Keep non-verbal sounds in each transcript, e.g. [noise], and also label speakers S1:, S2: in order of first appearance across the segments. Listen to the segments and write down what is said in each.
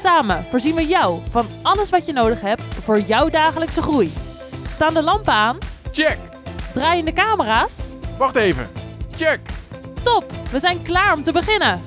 S1: Samen voorzien we jou van alles wat je nodig hebt voor jouw dagelijkse groei. Staan de lampen aan?
S2: Check!
S1: Draaien de camera's?
S2: Wacht even. Check!
S1: Top, we zijn klaar om te beginnen.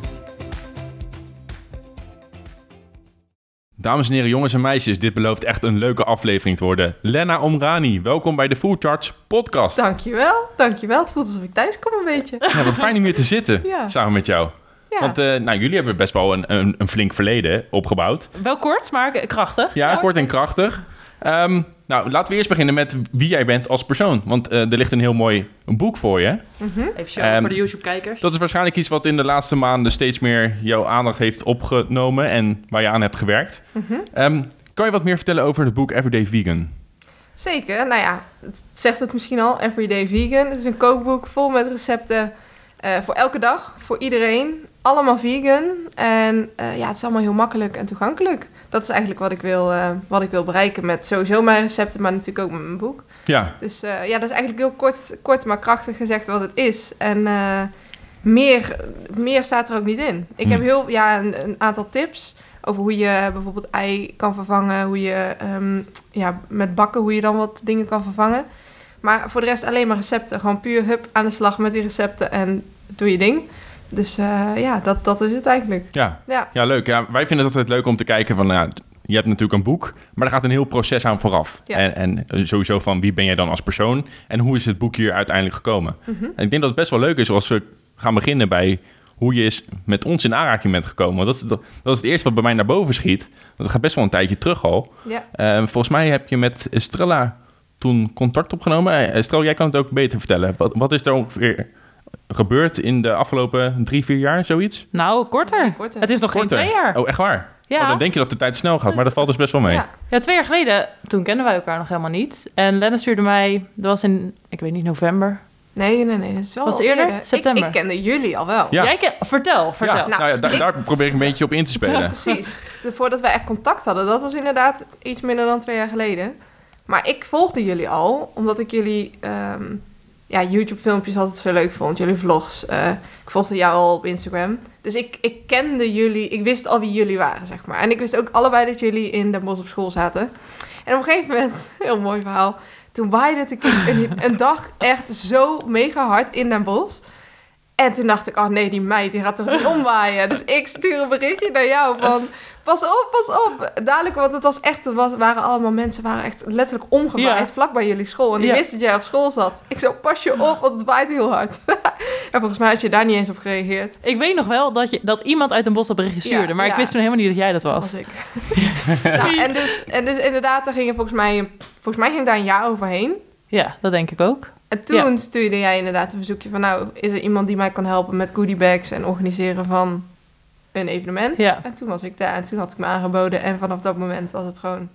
S2: Dames en heren, jongens en meisjes, dit belooft echt een leuke aflevering te worden. Lena Omrani, welkom bij de Full Charge Podcast.
S3: Dankjewel, dankjewel. Het voelt alsof ik thuis kom een beetje.
S2: Ja, wat fijn om hier te zitten,
S3: Ja.
S2: samen met jou.
S3: Ja.
S2: Want eh, nou, jullie hebben best wel een, een, een flink verleden opgebouwd.
S1: Wel kort, maar krachtig.
S2: Ja,
S3: Ja,
S2: kort en krachtig. Ehm, nou, laten we eerst beginnen met wie jij bent als persoon. Want eh, er ligt een heel mooi boek voor je.
S1: Even show
S2: Ehm,
S1: voor de YouTube-kijkers.
S2: Dat is waarschijnlijk iets wat in de laatste maanden steeds meer jouw aandacht heeft opgenomen en waar je aan hebt gewerkt.
S3: Mhm.
S2: Ehm, kan je wat meer vertellen over het boek Everyday Vegan?
S3: Zeker. Nou ja, het zegt het misschien al. Everyday Vegan. Het is een kookboek vol met recepten eh, voor elke dag, voor iedereen. Allemaal vegan. En eh, ja, het is allemaal heel makkelijk en toegankelijk. Dat is eigenlijk wat ik wil, eh, wat ik wil bereiken met sowieso mijn recepten, maar natuurlijk ook met mijn boek.
S2: Ja,
S3: Dus ja, dat is eigenlijk heel kort, kort maar krachtig gezegd wat het is. En meer, meer staat er ook niet in. Ik
S2: Hmm.
S3: heb heel, ja, een, een aantal tips over hoe je bijvoorbeeld ei kan vervangen. Hoe je ehm, ja, met bakken, hoe je dan wat dingen kan vervangen. Maar voor de rest alleen maar recepten. Gewoon puur hup aan de slag met die recepten en doe je ding. Dus eh, ja, dat, dat is het eigenlijk.
S2: ja.
S3: Ja,
S2: ja leuk. Ja, wij vinden het altijd leuk om te kijken van... Nou, je hebt natuurlijk een boek, maar er gaat een heel proces aan vooraf.
S3: Ja.
S2: En, en sowieso van wie ben jij dan als persoon en hoe is het boek hier uiteindelijk gekomen?
S3: Mhm.
S2: En ik denk dat het best wel leuk is als we gaan beginnen bij hoe je is met ons in aanraking bent gekomen. Want dat, is- dat is het eerste wat bij mij naar boven schiet. Want dat gaat best wel een tijdje terug al.
S3: ja.
S2: Eh, volgens mij heb je met Estrella toen contact opgenomen. Eh, Estrella, jij kan het ook beter vertellen. Wat, wat is er ongeveer gebeurd in de afgelopen drie, vier jaar, zoiets?
S1: Nou, korter.
S3: Ja, korter.
S1: Het is nog
S2: Korter.
S1: geen twee jaar.
S2: Oh, echt waar?
S1: Ja.
S2: Oh, dan denk je dat de tijd snel gaat, maar dat valt dus best wel mee.
S3: Ja.
S1: Ja, twee jaar geleden, toen kenden wij elkaar nog helemaal niet. En Lenne stuurde mij, dat was in, ik weet niet, november.
S3: Nee, nee, nee. Dat is wel
S1: Was het eerder?
S3: Ik-
S1: September.
S3: Ik, kende jullie al wel.
S2: Ja.
S1: Jij ken, vertel, vertel.
S2: Ja, nou ja, da- daar probeer ik een beetje op in te spelen.
S3: Precies. Voordat wij echt contact hadden. Dat was inderdaad iets minder dan twee jaar geleden. Maar ik volgde jullie al, omdat ik jullie ehm, ja, YouTube-filmpjes altijd zo leuk vond. Jullie vlogs. Eh, ik volgde jou al op Instagram. Dus ik, ik kende jullie. Ik wist al wie jullie waren, zeg maar. En ik wist ook allebei dat jullie in Den Bosch op school zaten. En op een gegeven moment, [laughs] heel mooi verhaal. Toen waaide het een, dag echt zo mega hard in Den Bosch. En toen dacht ik, oh nee, die meid die gaat toch niet omwaaien. Dus ik stuur een berichtje naar jou van, pas op, pas op. Dadelijk, want het was echt, er was, waren allemaal mensen, waren echt letterlijk omgewaaid
S1: Ja.
S3: vlak bij jullie school. En die
S1: Ja.
S3: wisten dat jij op school zat. Ik zo, pas je op, want het waait heel hard. [laughs] en volgens mij had je daar niet eens op gereageerd.
S1: Ik weet nog wel dat, je, dat iemand uit een bos dat berichtje stuurde.
S3: Ja,
S1: maar ik wist toen helemaal niet dat jij dat
S3: Dat
S1: was.
S3: was ik. ja, [laughs] en, dus, en dus inderdaad, daar ging volgens mij, volgens mij ging daar een jaar overheen.
S1: Ja, dat denk ik ook.
S3: En toen stuurde jij inderdaad een verzoekje van... nou, is er iemand die mij kan helpen met goodiebags... en organiseren van een evenement?
S1: Ja.
S3: En toen was ik daar en toen had ik me aangeboden... en vanaf dat moment was het gewoon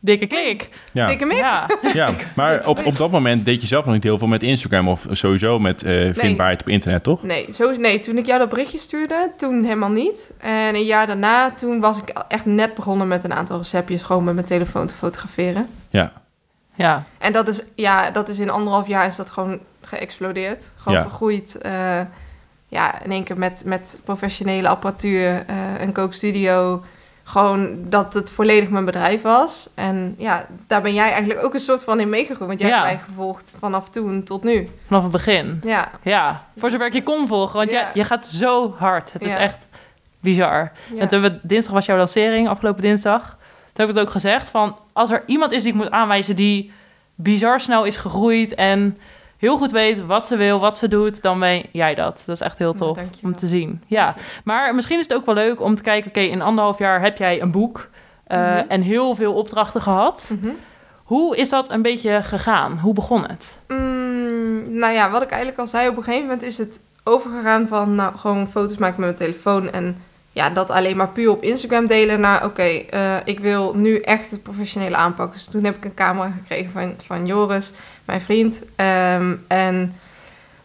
S1: Dikke klik.
S2: Ja,
S3: dikke mik.
S1: Ja. [laughs]
S2: ja. maar op, op dat moment deed je zelf nog niet heel veel met Instagram of sowieso met eh, vindbaarheid op internet, toch?
S3: Nee, zo, nee, toen ik jou dat berichtje stuurde, toen helemaal niet. En een jaar daarna, toen was ik echt net begonnen met een aantal receptjes... gewoon met mijn telefoon te fotograferen.
S2: Ja,
S1: Ja.
S3: En dat is, ja, dat is in anderhalf jaar is dat gewoon geëxplodeerd. Gewoon
S2: Ja.
S3: gegroeid. eh, ja, in één keer met, met professionele apparatuur, eh, een kookstudio. Gewoon dat het volledig mijn bedrijf was. En ja, daar ben jij eigenlijk ook een soort van in meegegroeid. Want jij
S1: Ja.
S3: hebt mij gevolgd vanaf toen tot nu.
S1: Vanaf het begin.
S3: Ja,
S1: Ja. Voor zover ik je kon volgen. Want
S3: Ja.
S1: jij, je gaat zo hard. Het is echt bizar. En toen we, dinsdag was jouw lancering, afgelopen dinsdag. Toen heb ik het ook gezegd van... Als er iemand is die ik moet aanwijzen die bizar snel is gegroeid... en heel goed weet wat ze wil, wat ze doet... dan ben jij dat. Dat is echt heel
S3: Nou,
S1: tof om te zien. Ja, maar misschien is het ook wel leuk om te kijken... oké, in anderhalf jaar heb jij een boek... eh,
S3: Mhm.
S1: en heel veel opdrachten gehad.
S3: Mhm.
S1: Hoe is dat een beetje gegaan? Hoe begon het?
S3: Mm, nou ja, wat ik eigenlijk al zei, op een gegeven moment is het overgegaan van nou, gewoon foto's maken met mijn telefoon en ja, dat alleen maar puur op Instagram delen naar, oké, eh, ik wil nu echt het professionele aanpak. Dus toen heb ik een camera gekregen van, van Joris, mijn vriend. Ehm, en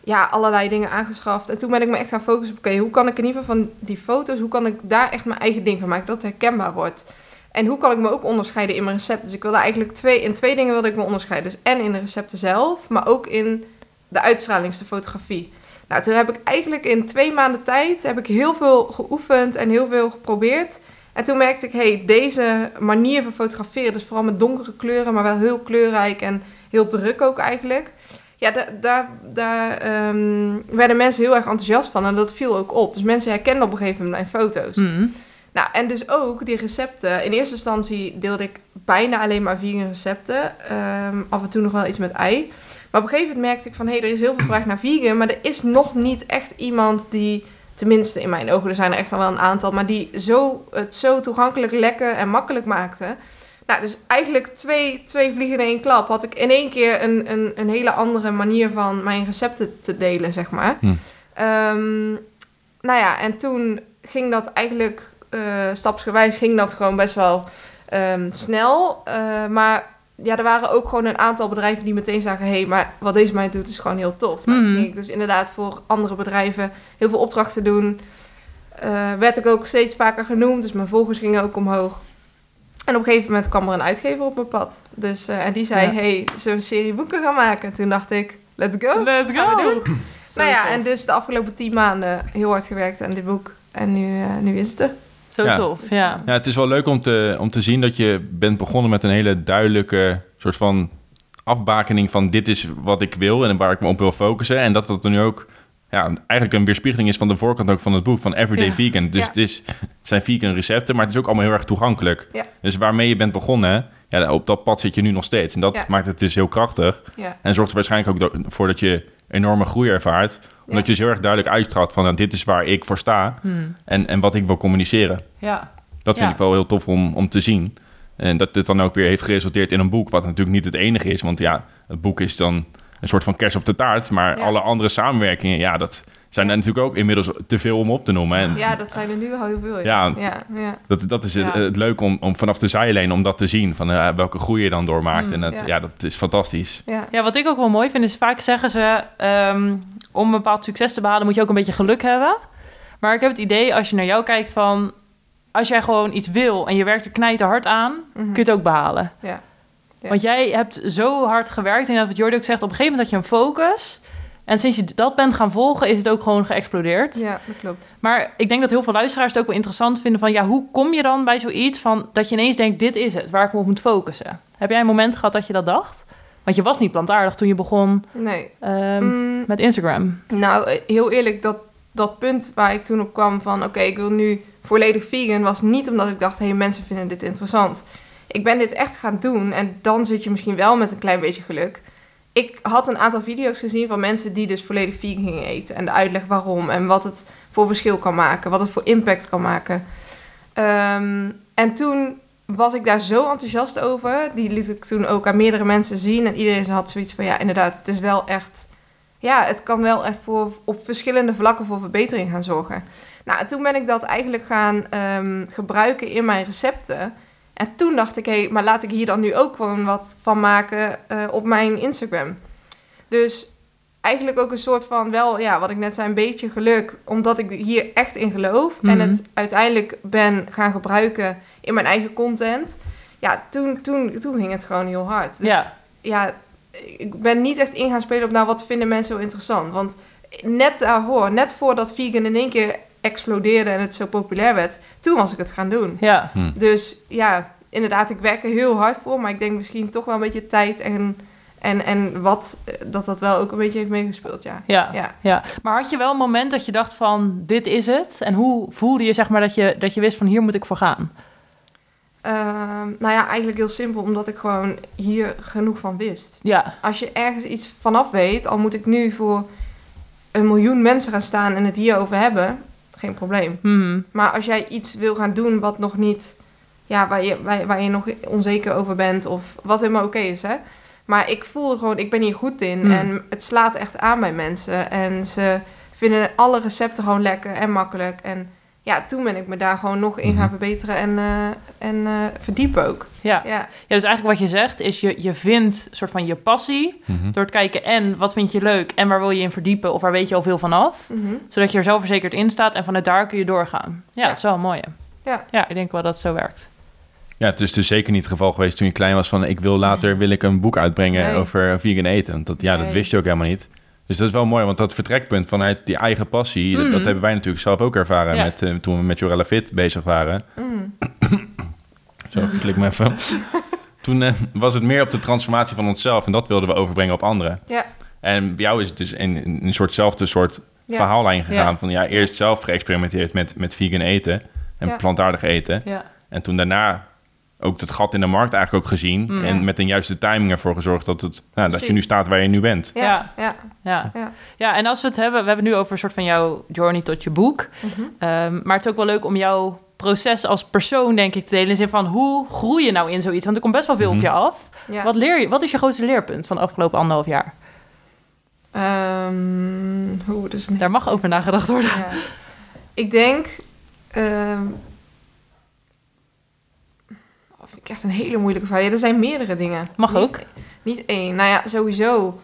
S3: ja, allerlei dingen aangeschaft. En toen ben ik me echt gaan focussen op, oké, hoe kan ik in ieder geval van die foto's, hoe kan ik daar echt mijn eigen ding van maken, dat het herkenbaar wordt. En hoe kan ik me ook onderscheiden in mijn recepten? Dus ik wilde eigenlijk twee, in twee dingen wilde ik me onderscheiden. Dus en in de recepten zelf, maar ook in de uitstraling, de fotografie. Nou, toen heb ik eigenlijk in twee maanden tijd heb ik heel veel geoefend en heel veel geprobeerd. En toen merkte ik, hey, deze manier van fotograferen, dus vooral met donkere kleuren, maar wel heel kleurrijk en heel druk ook eigenlijk. Ja, da- daar daar ehm, werden mensen heel erg enthousiast van en dat viel ook op. Dus mensen herkenden op een gegeven moment mijn foto's.
S1: Mhm.
S3: Nou, en dus ook die recepten. In eerste instantie deelde ik bijna alleen maar vegan recepten. Ehm, af en toe nog wel iets met ei. Maar op een gegeven moment merkte ik van... hé, hey, er is heel veel vraag naar vegan... maar er is nog niet echt iemand die... tenminste in mijn ogen, er zijn er echt al wel een aantal... maar die zo, het zo toegankelijk, lekker en makkelijk maakte... Nou, dus eigenlijk twee, twee vliegen in één klap. Had ik in één keer een, een, een hele andere manier van mijn recepten te delen, zeg maar.
S2: Hm.
S3: Ehm, nou ja, en toen ging dat eigenlijk eh, stapsgewijs ging dat gewoon best wel ehm, snel. Eh, maar ja, er waren ook gewoon een aantal bedrijven die meteen zagen... hé, hey, maar wat deze meid doet is gewoon heel tof. Nou, toen
S1: Mhm.
S3: ging ik dus inderdaad voor andere bedrijven heel veel opdrachten doen. Eh, werd ik ook steeds vaker genoemd, dus mijn volgers gingen ook omhoog. En op een gegeven moment kwam er een uitgever op mijn pad. Dus, eh, en die zei,
S1: Ja.
S3: hey, zullen we een serie boeken gaan maken? En toen dacht ik, let's go.
S1: Let's
S3: Gaan we
S1: go!
S3: doen. [laughs] Nou ja, en dus de afgelopen tien maanden heel hard gewerkt aan dit boek. En nu, eh, nu is het er.
S1: Zo
S2: Ja.
S1: tof, ja.
S2: Ja, het is wel leuk om te, om te zien dat je bent begonnen met een hele duidelijke soort van afbakening van dit is wat ik wil en waar ik me op wil focussen. En dat dat er nu ook ja, eigenlijk een weerspiegeling is van de voorkant ook van het boek, van Everyday
S3: Ja.
S2: Vegan. Dus
S3: Ja.
S2: het, is, het zijn vegan recepten, maar het is ook allemaal heel erg toegankelijk.
S3: Ja.
S2: Dus waarmee je bent begonnen, ja, op dat pad zit je nu nog steeds. En dat
S3: Ja.
S2: maakt het dus heel krachtig.
S3: Ja,
S2: En zorgt er waarschijnlijk ook voor dat je enorme groei ervaart. Omdat je dus heel erg duidelijk uitstraalt van nou, dit is waar ik voor sta
S1: Hmm.
S2: en, en wat ik wil communiceren.
S1: Ja.
S2: Dat vind ik wel heel tof om, om te zien. En dat dit dan ook weer heeft geresulteerd in een boek, wat natuurlijk niet het enige is. Want ja, het boek is dan een soort van kers op de taart. Maar alle andere samenwerkingen, ja, dat zijn
S3: Ja.
S2: er natuurlijk ook inmiddels te veel om op te noemen. En
S3: ja dat zijn er nu al heel veel.
S2: Ja.
S3: ja, ja.
S2: dat, dat is het,
S1: Ja.
S2: het leuke om, om vanaf de zijlijn om dat te zien. Van eh, welke groei je dan doormaakt.
S1: Mm,
S2: en dat,
S3: ja.
S2: ja. dat is fantastisch.
S3: ja.
S1: Ja, wat ik ook wel mooi vind is vaak zeggen ze... ehm, om een bepaald succes te behalen moet je ook een beetje geluk hebben. Maar ik heb het idee, als je naar jou kijkt van... als jij gewoon iets wil en je werkt er knijter hard aan...
S3: Mhm.
S1: kun je het ook behalen.
S3: Ja. Ja.
S1: Want jij hebt zo hard gewerkt. En dat wat Jordi ook zegt, op een gegeven moment had je een focus... En sinds je dat bent gaan volgen, is het ook gewoon geëxplodeerd.
S3: Ja, dat klopt.
S1: Maar ik denk dat heel veel luisteraars het ook wel interessant vinden van... ja, hoe kom je dan bij zoiets van dat je ineens denkt... dit is het, waar ik me op moet focussen? Heb jij een moment gehad dat je dat dacht? Want je was niet plantaardig toen je begon
S3: Nee.
S1: ehm,
S3: Mm,
S1: met Instagram.
S3: nou, eh, heel eerlijk, dat, dat punt waar ik toen op kwam van... oké, ik wil nu volledig vegan... was niet omdat ik dacht, hé, hey, mensen vinden dit interessant. Ik ben dit echt gaan doen en dan zit je misschien wel met een klein beetje geluk. Ik had een aantal video's gezien van mensen die dus volledig vegan gingen eten... en de uitleg waarom en wat het voor verschil kan maken... wat het voor impact kan maken. Ehm, en toen was ik daar zo enthousiast over. Die liet ik toen ook aan meerdere mensen zien. En iedereen had zoiets van, ja, inderdaad, het is wel echt... Ja, het kan wel echt voor, op verschillende vlakken voor verbetering gaan zorgen. Nou, en toen ben ik dat eigenlijk gaan ehm, gebruiken in mijn recepten. En toen dacht ik, hé, hey, maar laat ik hier dan nu ook gewoon wat van maken eh, op mijn Instagram. Dus eigenlijk ook een soort van, wel, ja, wat ik net zei, een beetje geluk. Omdat ik hier echt in geloof. En
S1: Mhm.
S3: het uiteindelijk ben gaan gebruiken in mijn eigen content. Ja, toen, toen, toen ging het gewoon heel hard. Dus
S1: Ja.
S3: ja, ik ben niet echt in gaan spelen op nou wat vinden mensen zo interessant. Want net daarvoor, net voordat vegan in één keer explodeerde en het zo populair werd, toen was ik het gaan doen.
S1: Ja,
S2: Hm.
S3: Dus ja, inderdaad, ik werk er heel hard voor, maar ik denk misschien toch wel een beetje tijd en, en, en wat, eh, dat dat wel ook een beetje heeft meegespeeld, ja.
S1: ja,
S3: Ja.
S1: ja. Maar had je wel een moment dat je dacht van, dit is het? En hoe voelde je zeg maar dat je, dat je wist van, hier moet ik voor gaan?
S3: Ehm, nou ja, eigenlijk heel simpel, omdat ik gewoon hier genoeg van wist.
S1: Ja,
S3: Als je ergens iets vanaf weet, al moet ik nu voor een miljoen mensen gaan staan en het hierover hebben, geen probleem.
S1: mhm.
S3: Maar als jij iets wil gaan doen wat nog niet, ja, waar je, waar, waar je nog onzeker over bent of wat helemaal oké is, hè. Maar ik voelde gewoon, ik ben hier goed in
S1: Mm.
S3: en het slaat echt aan bij mensen. En ze vinden alle recepten gewoon lekker en makkelijk. En ja, toen ben ik me daar gewoon nog in gaan
S2: Mhm.
S3: verbeteren en, eh, en eh, verdiepen ook.
S1: Ja.
S3: Ja,
S1: ja, dus eigenlijk wat je zegt is je, je vindt soort van je passie
S2: Mhm.
S1: door het kijken en wat vind je leuk en waar wil je in verdiepen of waar weet je al veel van af.
S3: Mhm.
S1: Zodat je er zelfverzekerd in staat en vanuit daar kun je doorgaan. Ja,
S3: Ja.
S1: dat is wel een mooie.
S3: Ja.
S1: ja, ik denk wel dat het zo werkt.
S2: Ja, het is dus zeker niet het geval geweest toen je klein was van... ik wil later wil ik een boek uitbrengen
S3: Nee.
S2: over vegan eten. Want Dat, ja, dat wist je ook helemaal niet. Dus dat is wel mooi, want dat vertrekpunt vanuit die eigen passie... dat, dat
S1: Mhm.
S2: hebben wij natuurlijk zelf ook ervaren
S1: Ja.
S2: met, eh, toen we met Jorella Fit bezig waren.
S3: Mm.
S2: Zo, klik me even. [laughs] toen eh, was het meer op de transformatie van onszelf... en dat wilden we overbrengen op anderen.
S3: Ja.
S2: En bij jou is het dus een, een soortzelfde soort
S3: Ja.
S2: verhaallijn gegaan... Van ja, eerst zelf geëxperimenteerd met, met vegan eten... en plantaardig eten...
S1: Ja,
S2: En toen daarna ook het gat in de markt eigenlijk ook gezien.
S1: Mm.
S2: En met een juiste timing ervoor gezorgd dat, het, nou, dat je nu staat waar je nu bent.
S3: Ja,
S1: Ja.
S3: ja.
S1: ja.
S3: Ja.
S1: en als we het hebben, we hebben nu over een soort van jouw journey tot je boek.
S3: Mhm.
S1: Ehm, maar het is ook wel leuk om jouw proces als persoon, denk ik, te delen. In de zin van, hoe groei je nou in zoiets? Want er komt best wel veel
S2: Mhm.
S1: op je af.
S3: ja.
S1: Wat leer je? Wat is je grootste leerpunt van de afgelopen anderhalf jaar?
S3: Ehm, hoe, dus een
S1: Daar mag over nagedacht worden.
S3: Ja. Ik denk. ehm oh, vind ik echt een hele moeilijke vraag. Ja, er zijn meerdere dingen.
S1: Mag ook.
S3: Niet één. Nou ja, sowieso.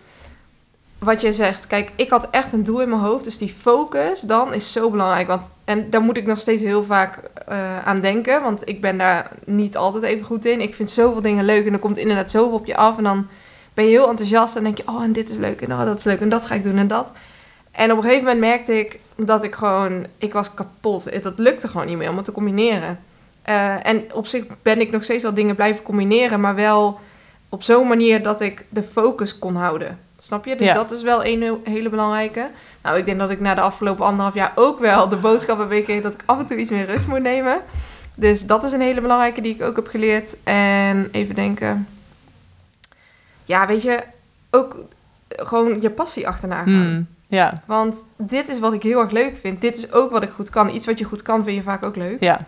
S3: Wat jij zegt. Kijk, ik had echt een doel in mijn hoofd. Dus die focus dan is zo belangrijk. Want, en daar moet ik nog steeds heel vaak eh, aan denken. Want ik ben daar niet altijd even goed in. Ik vind zoveel dingen leuk. En er komt inderdaad zoveel op je af. En dan ben je heel enthousiast. En denk je, oh, en dit is leuk. En oh, dat is leuk. En dat ga ik doen. En dat. En op een gegeven moment merkte ik dat ik gewoon... Ik was kapot. Dat lukte gewoon niet meer om het te combineren. Eh, en op zich ben ik nog steeds wel dingen blijven combineren. Maar wel op zo'n manier dat ik de focus kon houden. Snap je? Dus
S1: Ja.
S3: dat is wel een hele belangrijke. Nou, ik denk dat ik na de afgelopen anderhalf jaar ook wel de boodschap heb gekregen dat ik af en toe iets meer rust moet nemen. Dus dat is een hele belangrijke die ik ook heb geleerd. En even denken. Ja, weet je, ook gewoon je passie achterna gaan.
S1: Hmm, ja,
S3: Want dit is wat ik heel erg leuk vind. Dit is ook wat ik goed kan. Iets wat je goed kan, vind je vaak ook leuk.
S1: ja,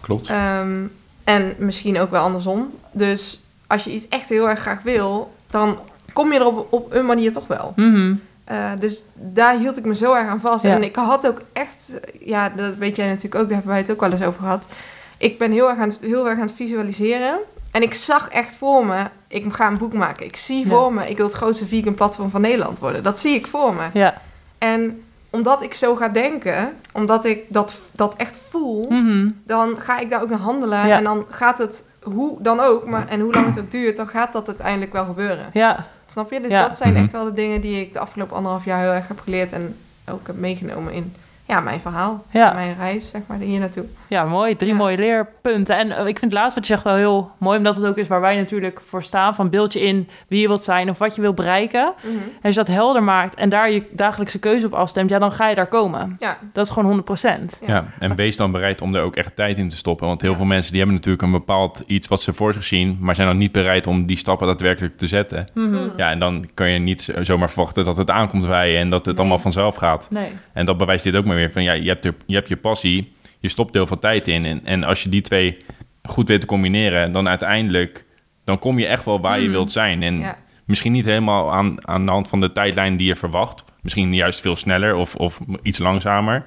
S2: Klopt.
S3: Ehm, en misschien ook wel andersom. Dus als je iets echt heel erg graag wil, dan kom je er op, op een manier toch wel.
S1: Mhm.
S3: Eh, dus daar hield ik me zo erg aan vast.
S1: Ja.
S3: En ik had ook echt, ja, dat weet jij natuurlijk ook, daar hebben wij het ook wel eens over gehad. Ik ben heel erg aan, heel erg aan het visualiseren. En ik zag echt voor me, ik ga een boek maken. Ik zie
S1: Ja.
S3: voor me, ik wil het grootste vegan platform van Nederland worden. Dat zie ik voor me.
S1: ja.
S3: En omdat ik zo ga denken, omdat ik dat, dat echt voel,
S1: Mhm.
S3: dan ga ik daar ook naar handelen.
S1: Ja.
S3: En dan gaat het, hoe dan ook, maar, en hoe lang het ook duurt, dan gaat dat uiteindelijk wel gebeuren.
S1: ja,
S3: Snap je? Dus
S1: Ja.
S3: dat zijn
S2: Mhm.
S3: echt wel de dingen die ik de afgelopen anderhalf jaar heel erg heb geleerd en ook heb meegenomen in ja, mijn verhaal,
S1: ja.
S3: mijn reis, zeg maar, hier naartoe.
S1: Ja, mooi. Drie
S3: Ja.
S1: mooie leerpunten. En eh, ik vind het laatste wat je zegt wel heel mooi, omdat het ook is waar wij natuurlijk voor staan. Van beeld je in wie je wilt zijn of wat je wilt bereiken. En als je dat helder maakt en daar je dagelijkse keuze op afstemt, ja, dan ga je daar komen.
S3: Ja,
S1: Dat is gewoon 100%.
S3: Ja.
S2: Ja. en wees dan bereid om er ook echt tijd in te stoppen. Want heel
S3: Ja.
S2: veel mensen die hebben natuurlijk een bepaald iets wat ze voor zich zien... maar zijn dan niet bereid om die stappen daadwerkelijk te zetten.
S1: Mhm.
S2: Ja, en dan kan je niet zomaar verwachten dat het aankomt waaien... en dat het
S3: Nee.
S2: allemaal vanzelf gaat.
S1: Nee.
S2: En dat bewijst dit ook maar weer van... ja, je hebt, er, je hebt je passie, je stopt heel veel tijd in... En, en als je die twee goed weet te combineren... dan uiteindelijk dan kom je echt wel waar je
S1: Mhm.
S2: wilt zijn. En
S3: ja,
S2: misschien niet helemaal aan, aan de hand van de tijdlijn die je verwacht. Misschien juist veel sneller of, of iets langzamer.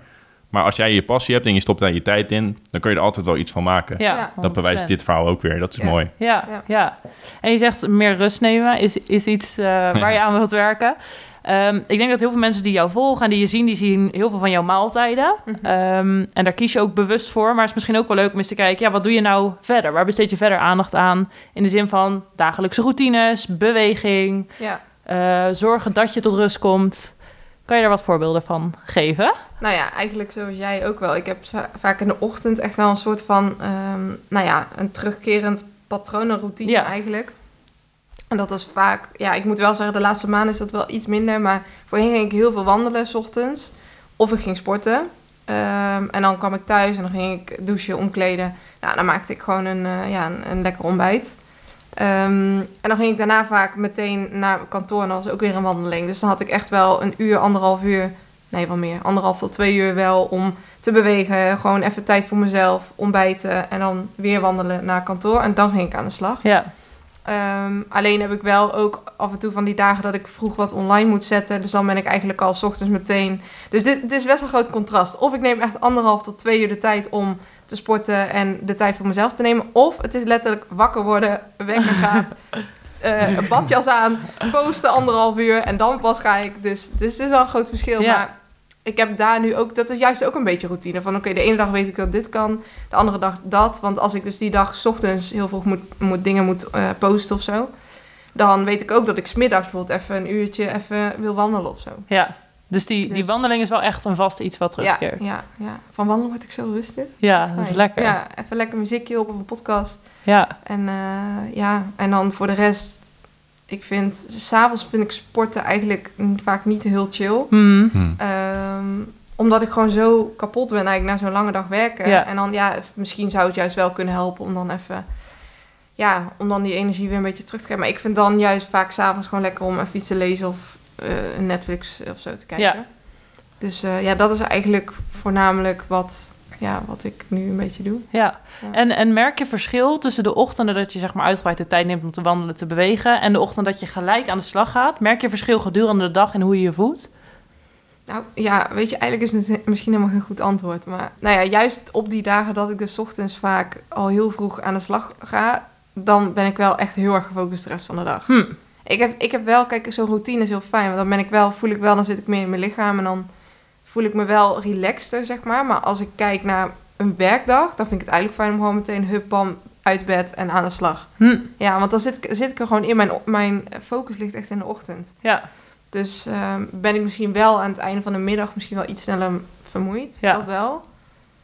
S2: Maar als jij je passie hebt en je stopt daar je tijd in... dan kun je er altijd wel iets van maken.
S1: Ja.
S2: Dat bewijst
S1: 100%.
S2: dit verhaal ook weer. Dat is
S3: Ja.
S2: mooi.
S1: Ja, ja,
S3: Ja.
S1: En je zegt meer rust nemen is, is iets eh, [laughs] waar je aan wilt werken. Ehm, ik denk dat heel veel mensen die jou volgen en die je zien, die zien heel veel van jouw maaltijden.
S3: Mhm.
S1: Ehm, en daar kies je ook bewust voor. Maar het is misschien ook wel leuk om eens te kijken, ja, wat doe je nou verder? Waar besteed je verder aandacht aan? In de zin van dagelijkse routines, beweging,
S3: ja.
S1: eh, zorgen dat je tot rust komt. Kan je daar wat voorbeelden van geven?
S3: Nou ja, eigenlijk zoals jij ook wel. Ik heb vaak in de ochtend echt wel een soort van, ehm, nou ja, een terugkerend patroon, een routine
S1: Ja.
S3: eigenlijk. En dat is vaak, ja, ik moet wel zeggen, de laatste maanden is dat wel iets minder. Maar voorheen ging ik heel veel wandelen s ochtends. Of ik ging sporten. Ehm, en dan kwam ik thuis en dan ging ik douchen, omkleden. Nou, dan maakte ik gewoon een, eh, ja, een, een lekker ontbijt. Ehm, en dan ging ik daarna vaak meteen naar kantoor en dan was ook weer een wandeling. Dus dan had ik echt wel een uur, anderhalf uur, nee wel meer, anderhalf tot twee uur wel om te bewegen. Gewoon even tijd voor mezelf, ontbijten en dan weer wandelen naar kantoor. En dan ging ik aan de slag.
S1: Ja,
S3: Ehm, alleen heb ik wel ook af en toe van die dagen dat ik vroeg wat online moet zetten. Dus dan ben ik eigenlijk al 's ochtends meteen. Dus dit, dit is best een groot contrast. Of ik neem echt anderhalf tot twee uur de tijd om te sporten en de tijd voor mezelf te nemen. Of het is letterlijk wakker worden, wekker gaat, [laughs] een badjas aan, posten anderhalf uur en dan pas ga ik. Dus, dus het is wel een groot verschil.
S1: Ja.
S3: Maar ik heb daar nu ook, dat is juist ook een beetje routine. Van oké, de ene dag weet ik dat dit kan, de andere dag dat. Want als ik dus die dag 's ochtends heel vroeg moet, moet dingen moet eh, posten of zo, dan weet ik ook dat ik smiddags bijvoorbeeld even een uurtje even wil wandelen of zo.
S1: Ja. Dus die, die
S3: Dus-
S1: wandeling is wel echt een vast iets wat
S3: Ja,
S1: terugkeert.
S3: ja, ja. Van wandelen word ik zo rustig.
S1: Ja,
S3: Dat
S1: dat is lekker. Ja.
S3: Ja, even lekker muziekje op of een podcast.
S1: Ja.
S3: En eh, ja, en dan voor de rest, ik vind, s'avonds vind ik sporten eigenlijk vaak niet heel chill.
S1: Mhm.
S2: Hm.
S3: Ehm, omdat ik gewoon zo kapot ben eigenlijk na zo'n lange dag werken.
S1: Ja.
S3: En dan, ja, misschien zou het juist wel kunnen helpen om dan even... Ja, om dan die energie weer een beetje terug te krijgen. Maar ik vind dan juist vaak s'avonds gewoon lekker om even iets te lezen of eh, een Netflix of zo te kijken.
S1: Ja.
S3: Dus eh, ja, dat is eigenlijk voornamelijk wat, ja, wat ik nu een beetje doe.
S1: Ja.
S3: Ja.
S1: En, en merk je verschil tussen de ochtenden dat je zeg maar uitgebreid de tijd neemt om te wandelen, te bewegen, en de ochtend dat je gelijk aan de slag gaat? Merk je verschil gedurende de dag in hoe je je voelt?
S3: Nou ja, weet je, eigenlijk is het misschien helemaal geen goed antwoord. Maar nou ja, juist op die dagen dat ik dus 's ochtends vaak al heel vroeg aan de slag ga, dan ben ik wel echt heel erg gefocust de rest van de dag.
S1: Hm.
S3: Ik heb, ik heb wel, kijk, zo'n routine is heel fijn. Want dan ben ik wel, voel ik wel, dan zit ik meer in mijn lichaam en dan voel ik me wel relaxter, zeg maar. Maar als ik kijk naar een werkdag, dan vind ik het eigenlijk fijn om gewoon meteen hup, bam, uit bed en aan de slag.
S1: Hm.
S3: Ja, want dan zit ik, zit ik er gewoon in. Mijn, mijn focus ligt echt in de ochtend.
S1: Ja.
S3: Dus ehm, ben ik misschien wel aan het einde van de middag misschien wel iets sneller vermoeid.
S1: Ja.
S3: Dat wel.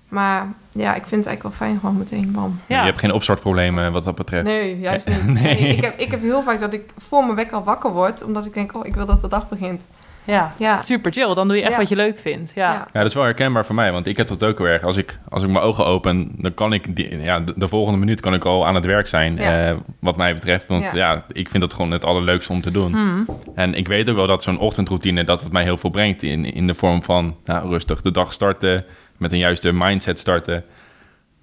S3: Maar ja, ik vind het eigenlijk wel fijn gewoon meteen bam.
S1: Ja.
S2: Je hebt geen opstartproblemen wat dat betreft.
S3: Nee, juist niet. [laughs]
S2: Nee.
S3: Nee, ik, heb, ik heb heel vaak dat ik voor mijn wekker al wakker word. Omdat ik denk, oh, ik wil dat de dag begint.
S1: Ja.
S3: Ja.
S1: Super chill. Dan doe je echt
S3: Ja.
S1: wat je leuk vindt. Ja.
S3: Ja.
S2: Dat is wel herkenbaar voor mij, want ik heb dat ook heel erg. Als ik, als ik mijn ogen open, dan kan ik die, ja, de, de volgende minuut kan ik al aan het werk zijn,
S3: Ja.
S2: eh, wat mij betreft. Want ja.
S3: Ja.
S2: ik vind dat gewoon het allerleukste om te doen.
S1: Hm.
S2: En ik weet ook wel dat zo'n ochtendroutine, dat het mij heel veel brengt in, in de vorm van nou, rustig de dag starten, met een juiste mindset starten.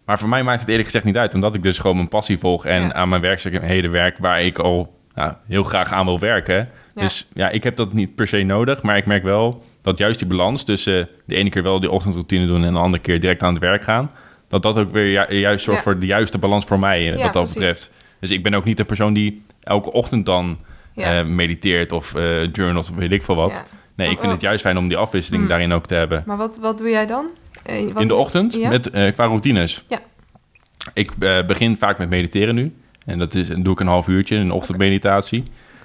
S2: Maar voor mij maakt het eerlijk gezegd niet uit, omdat ik dus gewoon mijn passie volg en
S3: Ja.
S2: aan mijn werkzaamheden werk waar ik al nou, heel graag aan wil werken.
S3: Ja.
S2: Dus ja, ik heb dat niet per se nodig, maar ik merk wel dat juist die balans tussen de ene keer wel die ochtendroutine doen en de andere keer direct aan het werk gaan, dat dat ook weer ju- juist zorgt
S3: Ja.
S2: voor de juiste balans voor mij, eh, wat dat
S3: precies.
S2: betreft. Dus ik ben ook niet de persoon die elke ochtend dan eh, mediteert of eh journalt of weet ik veel wat. Nee, ik vind het juist fijn om die afwisseling
S1: Hmm.
S2: daarin ook te hebben.
S3: Maar wat, wat doe jij dan? Eh, wat-
S2: In de ochtend,
S3: Ja?
S2: met, eh, qua routines.
S3: Ja.
S2: Ik eh, begin vaak met mediteren nu. En dat is, doe ik een half uurtje, een ochtendmeditatie.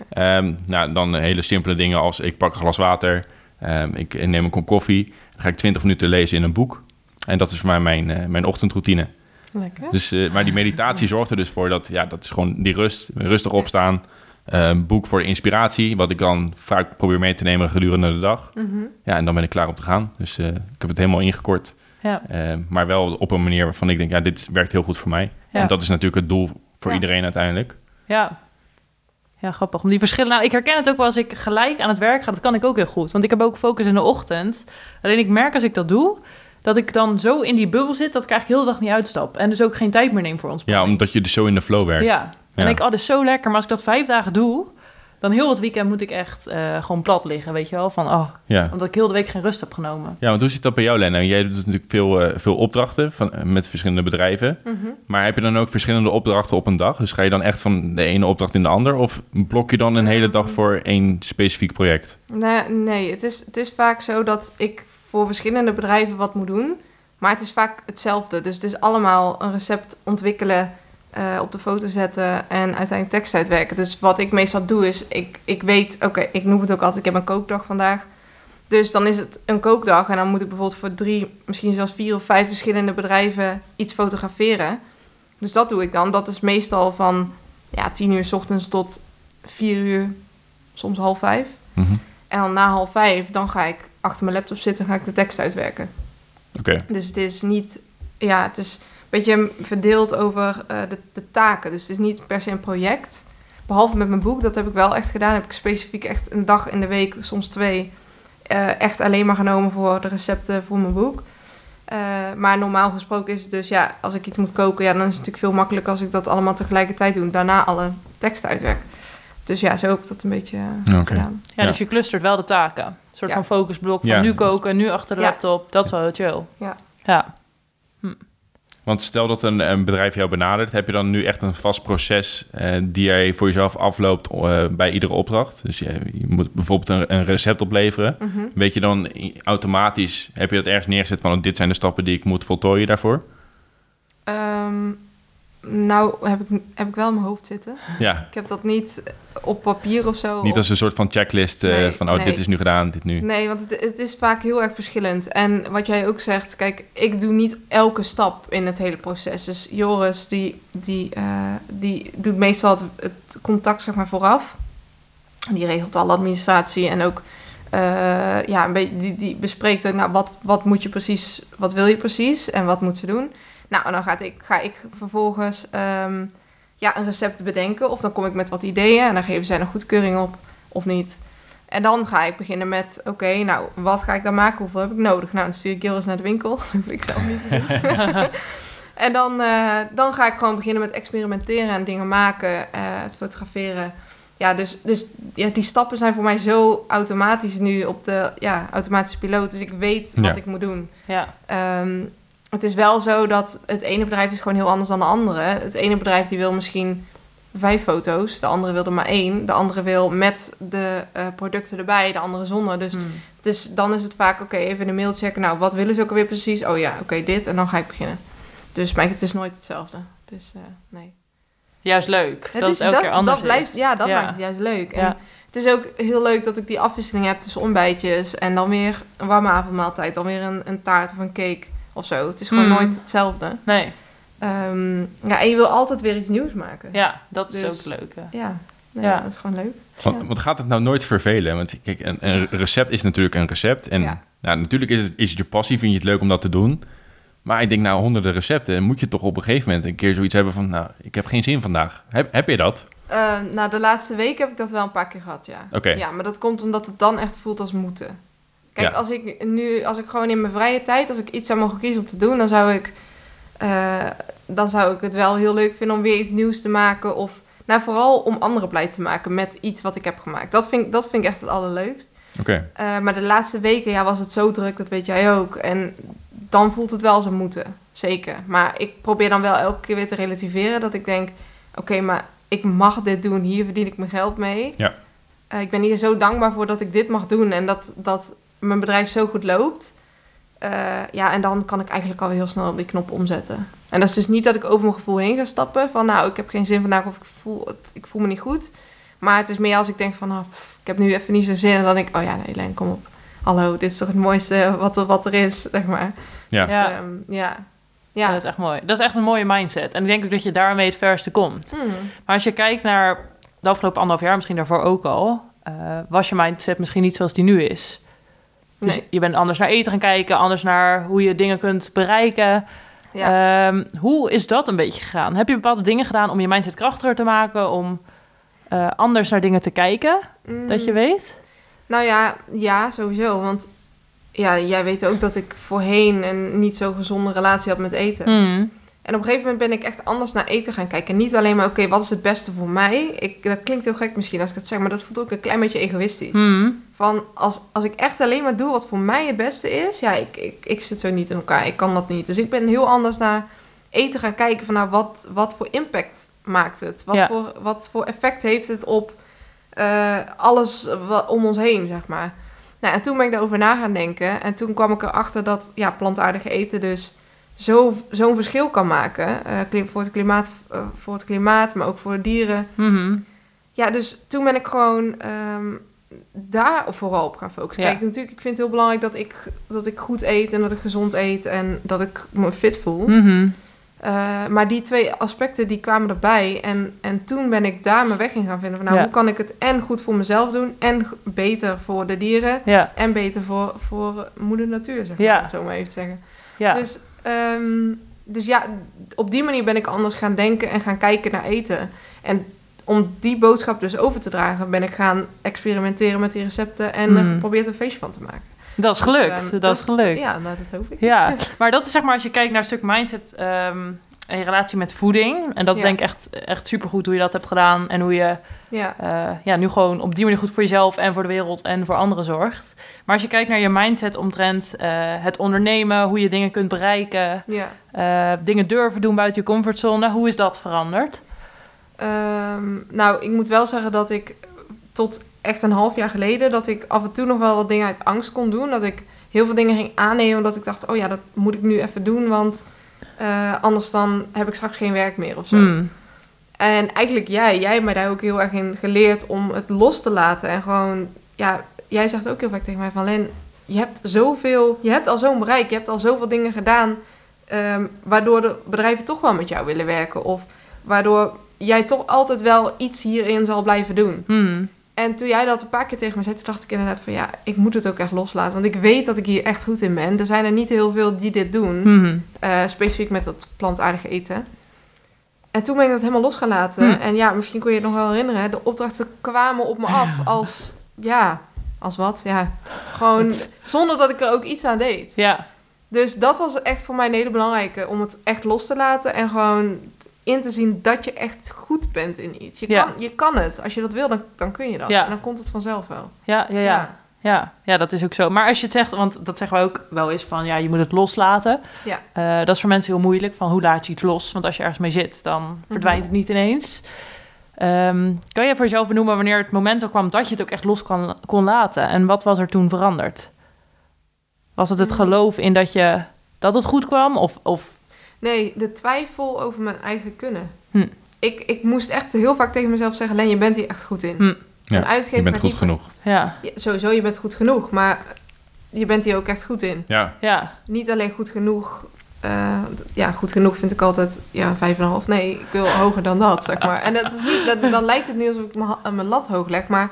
S2: Ehm, nou, dan hele simpele dingen als ik pak een glas water, ehm, ik neem een kop koffie. Dan ga ik 20 minuten lezen in een boek. En dat is voor mij mijn, eh, mijn ochtendroutine.
S3: Lekker.
S2: Dus, eh, maar die meditatie zorgt er dus voor dat, ja, dat is gewoon die rust, rustig opstaan. Een boek voor de inspiratie, wat ik dan vaak probeer mee te nemen gedurende de dag.
S3: Mhm.
S2: Ja, en dan ben ik klaar om te gaan. Dus eh, ik heb het helemaal ingekort.
S1: Ja.
S2: Maar wel op een manier waarvan ik denk, ja, dit werkt heel goed voor mij.
S1: Ja.
S2: En dat is natuurlijk het doel voor
S3: Ja.
S2: iedereen uiteindelijk.
S1: Ja. Ja, grappig. Om die verschillen. Nou, ik herken het ook wel als ik gelijk aan het werk ga. Dat kan ik ook heel goed. Want ik heb ook focus in de ochtend. Alleen ik merk als ik dat doe, dat ik dan zo in die bubbel zit dat ik eigenlijk heel de dag niet uitstap. En dus ook geen tijd meer neem voor ons.
S2: Ja, omdat je dus zo in de flow werkt.
S1: Ja. En ik, oh, dat is zo lekker. Maar als ik dat vijf dagen doe, dan heel het weekend moet ik echt eh, gewoon plat liggen, weet je wel. Van, oh,
S2: Ja.
S1: omdat ik heel de week geen rust heb genomen.
S2: ja, want hoe zit dat bij jou, Lena? Jij doet natuurlijk veel, eh, veel opdrachten van, eh, met verschillende bedrijven.
S3: Mhm.
S2: Maar heb je dan ook verschillende opdrachten op een dag? Dus ga je dan echt van de ene opdracht in de ander? Of blok je dan een hele dag voor één specifiek project?
S3: Nee, nee het, is, het is vaak zo dat ik voor verschillende bedrijven wat moet doen. Maar het is vaak hetzelfde. Dus het is allemaal een recept ontwikkelen, eh, op de foto zetten en uiteindelijk tekst uitwerken. Dus wat ik meestal doe is, ik, ik weet, oké, ik noem het ook altijd, ik heb een kookdag vandaag. Dus dan is het een kookdag en dan moet ik bijvoorbeeld voor drie, misschien zelfs vier of vijf verschillende bedrijven iets fotograferen. Dus dat doe ik dan. Dat is meestal van ja, tien uur s ochtends tot vier uur, soms half vijf.
S2: Mhm.
S3: En dan na half vijf, dan ga ik achter mijn laptop zitten en ga ik de tekst uitwerken.
S2: Oké.
S3: Dus het is niet, ja, het is beetje verdeeld over eh, de, de taken. Dus het is niet per se een project. Behalve met mijn boek, dat heb ik wel echt gedaan. Heb ik specifiek echt een dag in de week, soms twee, eh, echt alleen maar genomen voor de recepten voor mijn boek. Eh, maar normaal gesproken is het dus, ja, als ik iets moet koken, ja, dan is het natuurlijk veel makkelijker als ik dat allemaal tegelijkertijd doe. Daarna alle tekst uitwerk. Dus ja, zo heb ik dat een beetje
S2: Oké.
S3: gedaan.
S1: Ja,
S2: Ja.
S1: dus je clustert wel de taken. Een soort
S3: Ja.
S1: van focusblok van
S2: Ja.
S1: nu koken, nu achter de
S3: Ja.
S1: laptop. Dat is wel heel chill.
S3: Ja.
S1: Ja.
S2: Want stel dat een, een bedrijf jou benadert, heb je dan nu echt een vast proces eh, die jij voor jezelf afloopt eh, bij iedere opdracht? Dus je, je moet bijvoorbeeld een, een recept opleveren.
S3: Mhm.
S2: Weet je dan automatisch, heb je dat ergens neergezet van dit zijn de stappen die ik moet voltooien daarvoor?
S3: Ehm, nou, heb ik, heb ik wel in mijn hoofd zitten.
S2: Ja,
S3: Ik heb dat niet op papier of zo.
S2: niet als een soort van checklist eh,
S3: Nee,
S2: van oh,
S3: nee.
S2: dit is nu gedaan, dit nu.
S3: Nee, want het, het is vaak heel erg verschillend. En wat jij ook zegt, kijk, ik doe niet elke stap in het hele proces. Dus Joris, die, die, eh, die doet meestal het, het contact zeg maar vooraf. Die regelt alle administratie en ook, eh, ja, een beetje, die, die bespreekt ook, nou, wat, wat moet je precies, wat wil je precies en wat moet ze doen. Nou, en dan ga ik, ga ik vervolgens ehm, ja, een recept bedenken. Of dan kom ik met wat ideeën en dan geven zij een goedkeuring op of niet. En dan ga ik beginnen met, oké, nou, wat ga ik dan maken? Hoeveel heb ik nodig? Nou, dan stuur ik Joris naar de winkel. [laughs] Dat hoef ik zelf niet te doen. [laughs] en dan, eh, dan ga ik gewoon beginnen met experimenteren en dingen maken, eh, het fotograferen. Ja, dus, dus ja, die stappen zijn voor mij zo automatisch nu op de ja, automatische piloot. Dus ik weet wat
S2: Ja.
S3: ik moet doen.
S1: Ja.
S3: Ehm, het is wel zo dat het ene bedrijf is gewoon heel anders dan de andere. Het ene bedrijf die wil misschien vijf foto's, de andere wil er maar één. De andere wil met de eh, producten erbij, de andere zonder. Dus, dus dan is het vaak, oké, even een mail checken. Nou, wat willen ze ook alweer precies? Oh ja, oké, dit. En dan ga ik beginnen. Dus maar het is nooit hetzelfde. Dus eh, nee.
S1: Juist leuk.
S3: Het
S1: dat
S3: is,
S1: het elke
S3: dat,
S1: keer anders
S3: dat blijft, ja, dat
S1: Ja.
S3: maakt het juist leuk. En
S1: Ja.
S3: het is ook heel leuk dat ik die afwisseling heb tussen ontbijtjes en dan weer een warme avondmaaltijd, dan weer een, een taart of een cake of zo. Het is gewoon
S1: Mm.
S3: nooit hetzelfde.
S1: Nee,
S3: Ehm, ja, en je wil altijd weer iets nieuws maken.
S1: ja, dat is
S3: Dus-
S1: ook leuk. hè.
S3: Ja,
S1: Ja.
S3: dat is gewoon leuk.
S2: Want,
S3: Ja.
S2: want gaat het nou nooit vervelen? Want kijk, een, een recept is natuurlijk een recept. En
S3: Ja.
S2: nou, natuurlijk is het, is het je passie, vind je het leuk om dat te doen. Maar ik denk, nou, honderden recepten. En moet je toch op een gegeven moment een keer zoiets hebben van... Nou, ik heb geen zin vandaag. Heb, heb je dat?
S3: Eh, nou, de laatste week heb ik dat wel een paar keer gehad, ja.
S2: Oké.
S3: Ja, maar dat komt omdat het dan echt voelt als moeten. Kijk,
S2: Ja.
S3: als ik nu, als ik gewoon in mijn vrije tijd, als ik iets zou mogen kiezen om te doen, dan zou ik, eh, dan zou ik het wel heel leuk vinden om weer iets nieuws te maken. Of, nou, vooral om anderen blij te maken met iets wat ik heb gemaakt. Dat vind, ik- dat vind ik echt het allerleukst.
S2: Oké.
S3: Eh, maar de laatste weken ja, was het zo druk, dat weet jij ook. En dan voelt het wel als een moeten, zeker. Maar ik probeer dan wel elke keer weer te relativeren. Dat ik denk, oké, maar ik mag dit doen. Hier verdien ik mijn geld mee.
S2: Ja.
S3: Eh, ik ben hier zo dankbaar voor dat ik dit mag doen. En dat, dat mijn bedrijf zo goed loopt. Eh, ja, en dan kan ik eigenlijk al heel snel die knop omzetten. En dat is dus niet dat ik over mijn gevoel heen ga stappen. Van nou, ik heb geen zin vandaag of ik voel, het, ik voel me niet goed. Maar het is meer als ik denk van, nou, pff, ik heb nu even niet zo zin. En dan denk ik, oh ja, nee, Len, kom op. Hallo, dit is toch het mooiste wat er, wat er is, zeg maar.
S2: Ja.
S3: Dus,
S1: Ja.
S3: ehm, ja.
S1: Ja,
S3: Ja.
S1: dat is echt mooi. Dat is echt een mooie mindset. En ik denk ook dat je daarmee het verste komt.
S3: Hmm.
S1: Maar als je kijkt naar de afgelopen anderhalf jaar, misschien daarvoor ook al, eh, was je mindset misschien niet zoals die nu is. Dus
S3: Nee.
S1: je bent anders naar eten gaan kijken, anders naar hoe je dingen kunt bereiken.
S3: Ja.
S1: Ehm, hoe is dat een beetje gegaan? Heb je bepaalde dingen gedaan om je mindset krachtiger te maken, om eh, anders naar dingen te kijken, dat je
S3: Mm.
S1: weet?
S3: Nou ja, ja, sowieso. Want ja, jij weet ook dat ik voorheen een niet zo gezonde relatie had met eten.
S1: Mm.
S3: En op een gegeven moment ben ik echt anders naar eten gaan kijken. Niet alleen maar, oké, wat is het beste voor mij? Ik, dat klinkt heel gek misschien als ik het zeg, maar dat voelt ook een klein beetje egoïstisch.
S1: Mm.
S3: Van, als, als ik echt alleen maar doe wat voor mij het beste is, ja, ik, ik, ik zit zo niet in elkaar. Ik kan dat niet. Dus ik ben heel anders naar eten gaan kijken van, nou, wat, wat voor impact maakt het? Wat,
S1: Ja.
S3: voor, wat voor effect heeft het op eh, alles om ons heen, zeg maar. Nou, en toen ben ik daarover na gaan denken. En toen kwam ik erachter dat ja, plantaardig eten dus zo, zo'n verschil kan maken. klim- voor, het klimaat, eh, voor het klimaat, maar ook voor de dieren.
S1: Mhm.
S3: Ja, dus toen ben ik gewoon ehm, daar vooral op gaan focussen.
S1: Ja.
S3: Kijk, natuurlijk, ik vind het heel belangrijk dat ik, dat ik goed eet en dat ik gezond eet en dat ik me fit voel.
S1: Mhm.
S3: Eh, maar die twee aspecten die kwamen erbij. En, en toen ben ik daar mijn weg in gaan vinden. Van, nou,
S1: Ja.
S3: hoe kan ik het en goed voor mezelf doen en beter voor de dieren
S1: Ja,
S3: en beter voor, voor moeder natuur, zeg maar, zo maar even te zeggen.
S1: ja.
S3: Dus, ehm, dus ja, op die manier ben ik anders gaan denken en gaan kijken naar eten. En om die boodschap dus over te dragen, ben ik gaan experimenteren met die recepten en er
S1: Mm.
S3: geprobeerd een feestje van te maken.
S1: dat is
S3: Dus,
S1: gelukt.
S3: ehm,
S1: dat is gelukt.
S3: Ja, nou, dat hoop ik.
S1: Ja, [laughs] maar dat is zeg maar als je kijkt naar een stuk mindset ehm, je relatie met voeding. En dat is
S3: Ja.
S1: denk ik echt, echt supergoed hoe je dat hebt gedaan. En hoe je
S3: Ja,
S1: eh, ja, nu gewoon op die manier goed voor jezelf en voor de wereld en voor anderen zorgt. Maar als je kijkt naar je mindset omtrent eh, het ondernemen, hoe je dingen kunt bereiken,
S3: ja.
S1: eh, dingen durven doen buiten je comfortzone, hoe is dat veranderd?
S3: Ehm, nou, ik moet wel zeggen dat ik tot echt een half jaar geleden... dat ik af en toe nog wel wat dingen uit angst kon doen. Dat ik heel veel dingen ging aannemen omdat ik dacht... oh ja, dat moet ik nu even doen, want eh, anders dan heb ik straks geen werk meer of zo.
S1: Hmm.
S3: En eigenlijk jij, jij hebt mij daar ook heel erg in geleerd om het los te laten. En gewoon, ja, jij zegt ook heel vaak tegen mij van... Len, je hebt zoveel, je hebt al zo'n bereik, je hebt al zoveel dingen gedaan... ehm, waardoor de bedrijven toch wel met jou willen werken. Of waardoor jij toch altijd wel iets hierin zal blijven doen.
S1: Hmm.
S3: En toen jij dat een paar keer tegen me zei, toen dacht ik inderdaad van... ja, ik moet het ook echt loslaten. Want ik weet dat ik hier echt goed in ben. Er zijn er niet heel veel die dit doen.
S1: Hmm.
S3: Eh, specifiek met dat plantaardige eten. En toen ben ik dat helemaal los gaan laten.
S1: Hm.
S3: En ja, misschien kun je het nog wel herinneren. De opdrachten kwamen op me [laughs] af als... Ja, als wat? Ja, gewoon zonder dat ik er ook iets aan deed.
S1: Ja,
S3: Dus dat was echt voor mij een hele belangrijke. Om het echt los te laten. En gewoon in te zien dat je echt goed bent in iets. Je,
S1: Ja.
S3: kan, je kan het. Als je dat wil, dan, dan kun je dat.
S1: Ja.
S3: En dan komt het vanzelf wel.
S1: ja, ja, ja. Ja, ja, dat is ook zo. Maar als je het zegt, want dat zeggen we ook wel eens van, ja, je moet het loslaten.
S3: Ja.
S1: Eh, dat is voor mensen heel moeilijk, van hoe laat je iets los? Want als je ergens mee zit, dan verdwijnt het niet ineens. Ehm, kan je voor jezelf benoemen wanneer het moment er kwam dat je het ook echt los kon, kon laten? En wat was er toen veranderd? Was het het
S3: Mm.
S1: geloof in dat, je, dat het goed kwam? Of, of
S3: Nee, de twijfel over mijn eigen kunnen.
S1: Hm.
S3: Ik, ik moest echt heel vaak tegen mezelf zeggen... Len, je bent hier echt goed in.
S1: Hm.
S2: Ja,
S3: Een uitgever
S2: Je bent goed
S3: niet-
S2: genoeg.
S1: ja,
S3: Ja, sowieso, je bent goed genoeg. Maar je bent hier ook echt goed in.
S2: Ja,
S1: ja,
S3: Niet alleen goed genoeg... eh, ja, goed genoeg vind ik altijd ja, vijf en een half. Nee, ik wil hoger dan dat, zeg maar. En dat is niet, dat, dan lijkt het nu alsof ik mijn, mijn lat hoog leg. Maar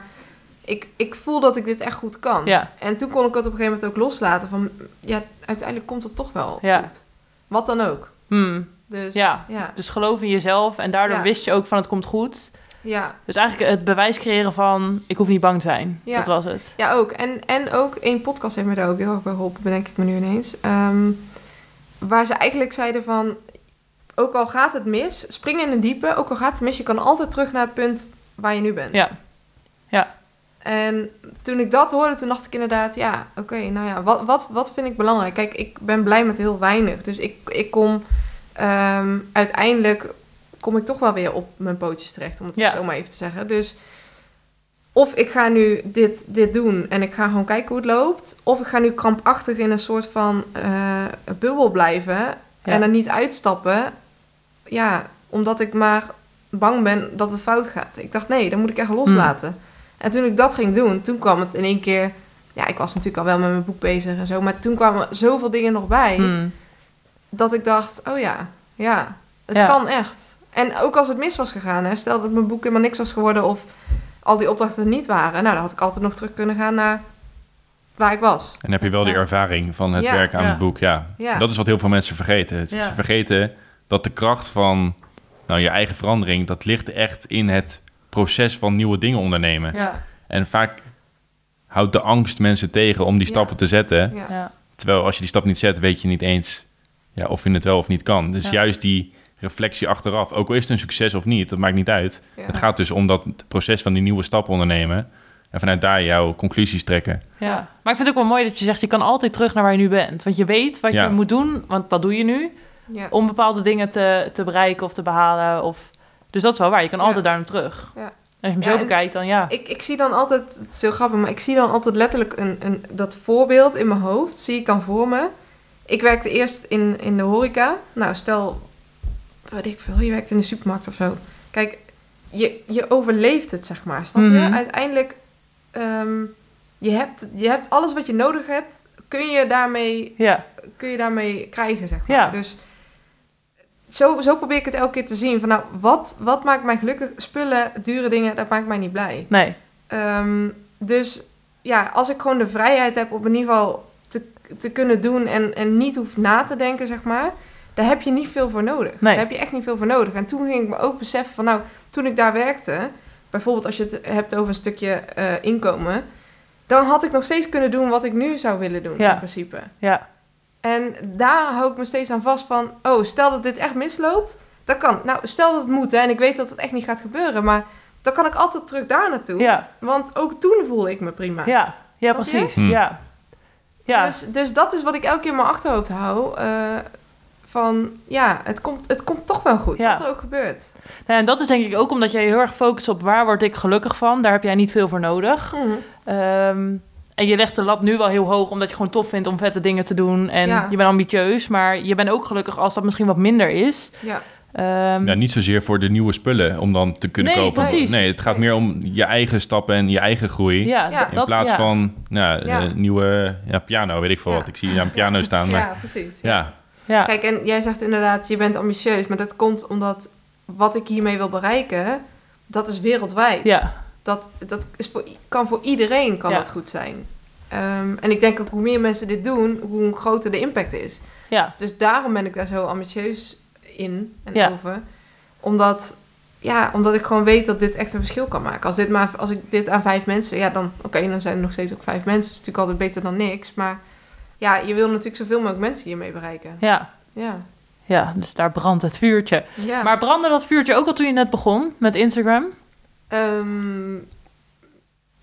S3: ik, ik voel dat ik dit echt goed kan.
S1: ja,
S3: En toen kon ik het op een gegeven moment ook loslaten. Van, ja, uiteindelijk komt het toch wel
S1: Ja.
S3: goed. Wat dan ook.
S1: Hm.
S3: Dus
S1: Ja.
S3: ja,
S1: Dus geloof in jezelf en daardoor
S3: Ja.
S1: wist je ook van het komt goed.
S3: ja.
S1: Dus eigenlijk het bewijs creëren van ik hoef niet bang te zijn.
S3: Ja.
S1: Dat was het.
S3: Ja, ook. En, en ook één podcast heeft me daar ook heel erg bij geholpen, bedenk ik me nu ineens. Ehm, waar ze eigenlijk zeiden van, ook al gaat het mis, spring in een diepe. Ook al gaat het mis, je kan altijd terug naar het punt waar je nu bent.
S1: Ja.
S3: En toen ik dat hoorde, toen dacht ik inderdaad, ja, oké, nou ja, wat, wat, wat vind ik belangrijk? Kijk, ik ben blij met heel weinig. Dus ik, ik kom ehm, uiteindelijk, kom ik toch wel weer op mijn pootjes terecht, om het
S1: Ja.
S3: zo maar even te zeggen. Dus of ik ga nu dit, dit doen en ik ga gewoon kijken hoe het loopt. Of ik ga nu krampachtig in een soort van eh, bubbel blijven en er niet uitstappen. Ja, omdat ik maar bang ben dat het fout gaat. Ik dacht, nee, dan moet ik echt loslaten. En toen ik dat ging doen, toen kwam het in één keer... Ja, ik was natuurlijk al wel met mijn boek bezig en zo. Maar toen kwamen zoveel dingen nog bij.
S1: Hmm.
S3: Dat ik dacht, oh ja, ja, het
S1: Ja.
S3: kan echt. En ook als het mis was gegaan. Hè, stel dat mijn boek helemaal niks was geworden... of al die opdrachten er niet waren. Nou, dan had ik altijd nog terug kunnen gaan naar waar ik was.
S2: en heb je wel die ervaring van het
S3: Ja.
S2: werken aan
S1: Ja.
S2: het boek. Ja.
S3: Ja.
S2: dat is wat heel veel mensen vergeten. Ze vergeten dat de kracht van nou, je eigen verandering... dat ligt echt in het proces van nieuwe dingen ondernemen.
S3: Ja,
S2: En vaak houdt de angst mensen tegen om die
S3: Ja.
S2: stappen te zetten. Terwijl als je die stap niet zet, weet je niet eens ja, of je het wel of niet kan. Dus
S1: Ja.
S2: juist die reflectie achteraf, ook al is het een succes of niet, dat maakt niet uit.
S3: ja.
S2: Het gaat dus om dat proces van die nieuwe stap ondernemen. En vanuit daar jouw conclusies trekken.
S1: Ja. Maar ik vind het ook wel mooi dat je zegt, je kan altijd terug naar waar je nu bent. Want je weet wat
S2: Ja.
S1: je moet doen, want dat doe je nu,
S3: Ja.
S1: om bepaalde dingen te, te bereiken of te behalen. Of... Dus dat is wel waar, je kan altijd daar naar terug.
S3: Ja.
S1: Als je hem
S3: Ja,
S1: zo
S3: en-
S1: bekijkt, dan ja.
S3: Ik, ik zie dan altijd, het is heel grappig, maar ik zie dan altijd letterlijk een, een, dat voorbeeld in mijn hoofd, zie ik dan voor me. Ik werkte eerst in, in de horeca. Nou, stel, weet ik veel, je werkt in de supermarkt of zo. Kijk, je, je overleeft het, zeg maar, snap je?
S1: Mhm.
S3: Uiteindelijk, ehm, je, hebt, je hebt alles wat je nodig hebt, kun je daarmee,
S1: Ja,
S3: kun je daarmee krijgen, zeg maar.
S1: Ja.
S3: Dus zo, zo probeer ik het elke keer te zien. Van nou, wat, wat maakt mij gelukkig? Spullen, dure dingen, dat maakt mij niet blij.
S1: nee.
S3: Ehm, dus ja, als ik gewoon de vrijheid heb om in ieder geval te, te kunnen doen en, en niet hoef na te denken, zeg maar, daar heb je niet veel voor nodig.
S1: Nee.
S3: Daar heb je echt niet veel voor nodig. En toen ging ik me ook beseffen van, nou, toen ik daar werkte, bijvoorbeeld als je het hebt over een stukje eh, inkomen, dan had ik nog steeds kunnen doen wat ik nu zou willen doen,
S1: Ja.
S3: in principe.
S1: Ja,
S3: En daar hou ik me steeds aan vast van... Oh, stel dat dit echt misloopt. Dat kan. Nou, stel dat het moet. Hè, en ik weet dat het echt niet gaat gebeuren. Maar dan kan ik altijd terug daar naartoe.
S1: Ja,
S3: Want ook toen voelde ik me prima.
S1: ja, ja
S3: Snap
S1: precies.
S2: Hm.
S1: Ja. Ja,
S3: Dus, dus dat is wat ik elke keer in mijn achterhoofd hou. eh, van, ja, het komt, het komt toch wel goed.
S1: Ja.
S3: Wat er ook gebeurt.
S1: Nou, en dat is denk ik ook omdat jij heel erg focust op waar word ik gelukkig van. Daar heb jij niet veel voor nodig. Ehm, en je legt de lat nu wel heel hoog, omdat je gewoon tof vindt om vette dingen te doen. En
S3: Ja.
S1: je bent ambitieus, maar je bent ook gelukkig als dat misschien wat minder is.
S3: Ja.
S1: Ehm,
S2: Ja, niet zozeer voor de nieuwe spullen om dan te kunnen
S1: Nee,
S2: kopen.
S1: precies.
S2: Nee, het gaat meer om je eigen stappen en je eigen groei.
S1: ja,
S3: Ja.
S1: dat-
S2: In plaats
S1: ja.
S2: van nou,
S3: Ja.
S2: een nieuwe ja, piano, weet ik veel
S3: Ja.
S2: wat. Ik zie een piano staan, maar
S3: ja, precies.
S2: ja.
S1: Ja,
S3: Kijk, en jij zegt inderdaad, je bent ambitieus. Maar dat komt omdat wat ik hiermee wil bereiken, dat is wereldwijd.
S1: ja,
S3: Dat, dat is voor, kan voor iedereen kan
S1: Ja.
S3: dat goed zijn. Ehm, en ik denk ook hoe meer mensen dit doen, hoe groter de impact is.
S1: ja,
S3: Dus daarom ben ik daar zo ambitieus in en
S1: Ja.
S3: over. Omdat, ja, omdat ik gewoon weet dat dit echt een verschil kan maken. Als, dit maar, als ik dit aan vijf mensen, ja, dan, oké, dan zijn er nog steeds ook vijf mensen. Dat is natuurlijk altijd beter dan niks. Maar ja, je wil natuurlijk zoveel mogelijk mensen hiermee bereiken.
S1: ja,
S3: Ja.
S1: ja, dus daar brandt het vuurtje.
S3: ja.
S1: Maar brandde dat vuurtje ook al toen je net begon met Instagram?
S3: Ehm,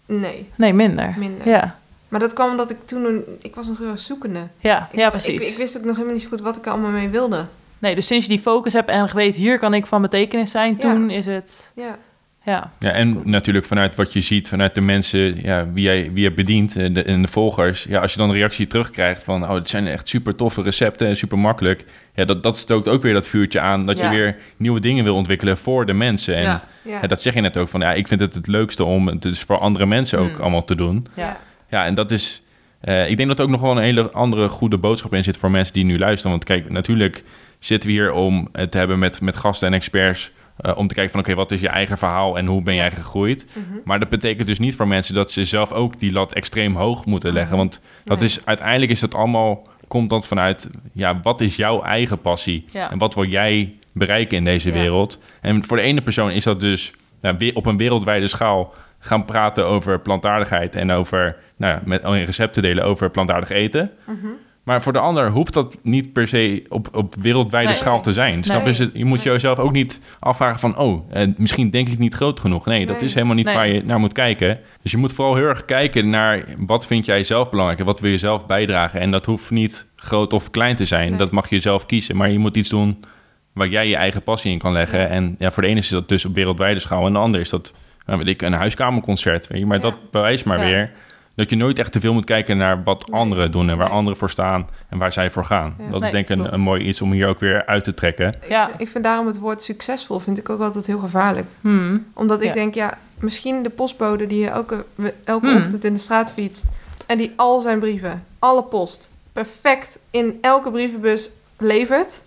S3: nee,
S1: Nee, minder.
S3: minder.
S1: Ja,
S3: Maar dat kwam omdat ik toen, ik was nog zoekende.
S1: ja,
S3: Ik,
S1: ja precies.
S3: Ik, ik wist ook nog helemaal niet zo goed wat ik er allemaal mee wilde.
S1: Nee, dus sinds je die focus hebt en weet, hier kan ik van betekenis zijn,
S3: Ja.
S1: toen is het...
S3: Ja,
S1: Ja,
S2: Ja, en natuurlijk vanuit wat je ziet, vanuit de mensen ja, wie, jij, wie je bedient en de, en de volgers. Ja, als je dan een reactie terugkrijgt van, oh, het zijn echt super toffe recepten en super makkelijk. Ja, dat, dat stookt ook weer dat vuurtje aan dat
S3: Ja.
S2: je weer nieuwe dingen wil ontwikkelen voor de mensen. En
S1: Ja.
S3: ja.
S2: ja, dat zeg je net ook van, ja, ik vind het het leukste om het dus voor andere mensen ook
S1: Hmm.
S2: allemaal te doen.
S1: ja.
S2: Ja, en dat is. eh, ik denk dat er ook nog wel een hele andere goede boodschap in zit voor mensen die nu luisteren. Want kijk, natuurlijk zitten we hier om het te hebben met, met gasten en experts. Eh, om te kijken van oké, wat is je eigen verhaal en hoe ben jij gegroeid?
S3: Mhm.
S2: Maar dat betekent dus niet voor mensen dat ze zelf ook die lat extreem hoog moeten leggen. Want dat
S3: Nee.
S2: is uiteindelijk is dat allemaal, komt dat vanuit, ja, wat is jouw eigen passie?
S1: Ja.
S2: En wat wil jij bereiken in deze
S3: Ja.
S2: wereld? En voor de ene persoon is dat dus nou, op een wereldwijde schaal gaan praten over plantaardigheid en over, nou ja, met oh, recepten delen over plantaardig eten.
S3: Mhm.
S2: Maar voor de ander hoeft dat niet per se op, op wereldwijde
S1: Nee.
S2: schaal te zijn. Snap
S3: Nee.
S2: je? Je? Je moet
S3: Nee.
S2: jezelf ook niet afvragen van... oh, eh, misschien denk ik niet groot genoeg. Nee, dat is helemaal niet waar je naar moet kijken. Dus je moet vooral heel erg kijken naar... wat vind jij zelf belangrijk en wat wil je zelf bijdragen. En dat hoeft niet groot of klein te zijn. Dat mag je zelf kiezen. Maar je moet iets doen waar jij je eigen passie in kan leggen. En ja, voor de ene is dat dus op wereldwijde schaal... en de ander is dat nou, weet ik, een huiskamerconcert. Weet je? Maar
S3: Ja.
S2: dat bewijst maar
S1: Ja.
S2: weer... Dat je nooit echt te veel moet kijken naar wat
S3: Nee.
S2: anderen doen en waar
S3: Nee.
S2: anderen voor staan en waar zij voor gaan.
S3: Ja.
S2: Dat
S1: Nee,
S2: is denk ik een, een mooi iets om hier ook weer uit te trekken.
S3: Ik,
S1: Ja.
S3: vind, ik vind daarom het woord succesvol vind ik ook altijd heel gevaarlijk.
S1: Hmm.
S3: Omdat ik
S1: Ja.
S3: denk, ja, misschien de postbode die elke, elke
S1: Hmm.
S3: ochtend in de straat fietst... en die al zijn brieven, alle post, perfect in elke brievenbus levert...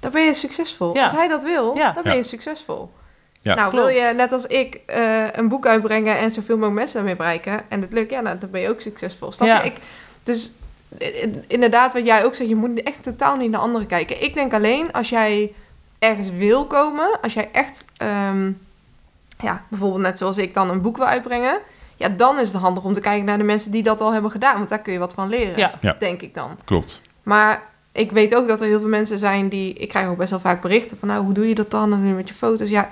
S3: dan ben je succesvol.
S1: Ja.
S3: Als hij dat wil,
S1: Ja.
S3: dan ben
S2: Ja.
S3: je succesvol.
S2: Ja.
S3: nou,
S1: Klopt.
S3: wil je net als ik eh, een boek uitbrengen... en zoveel mogelijk mensen daarmee bereiken... en het lukt, ja, nou, dan ben je ook succesvol. Snap
S1: Ja.
S3: je? Ik, dus inderdaad, wat jij ook zegt... je moet echt totaal niet naar anderen kijken. Ik denk alleen, als jij ergens wil komen... als jij echt... ehm, ja, bijvoorbeeld net zoals ik dan een boek wil uitbrengen... ja, dan is het handig om te kijken naar de mensen die dat al hebben gedaan. Want daar kun je wat van leren,
S1: Ja.
S2: Ja.
S3: denk ik dan.
S2: Klopt.
S3: Maar ik weet ook dat er heel veel mensen zijn die... Ik krijg ook best wel vaak berichten van... nou, hoe doe je dat dan? En nu met je foto's. Ja,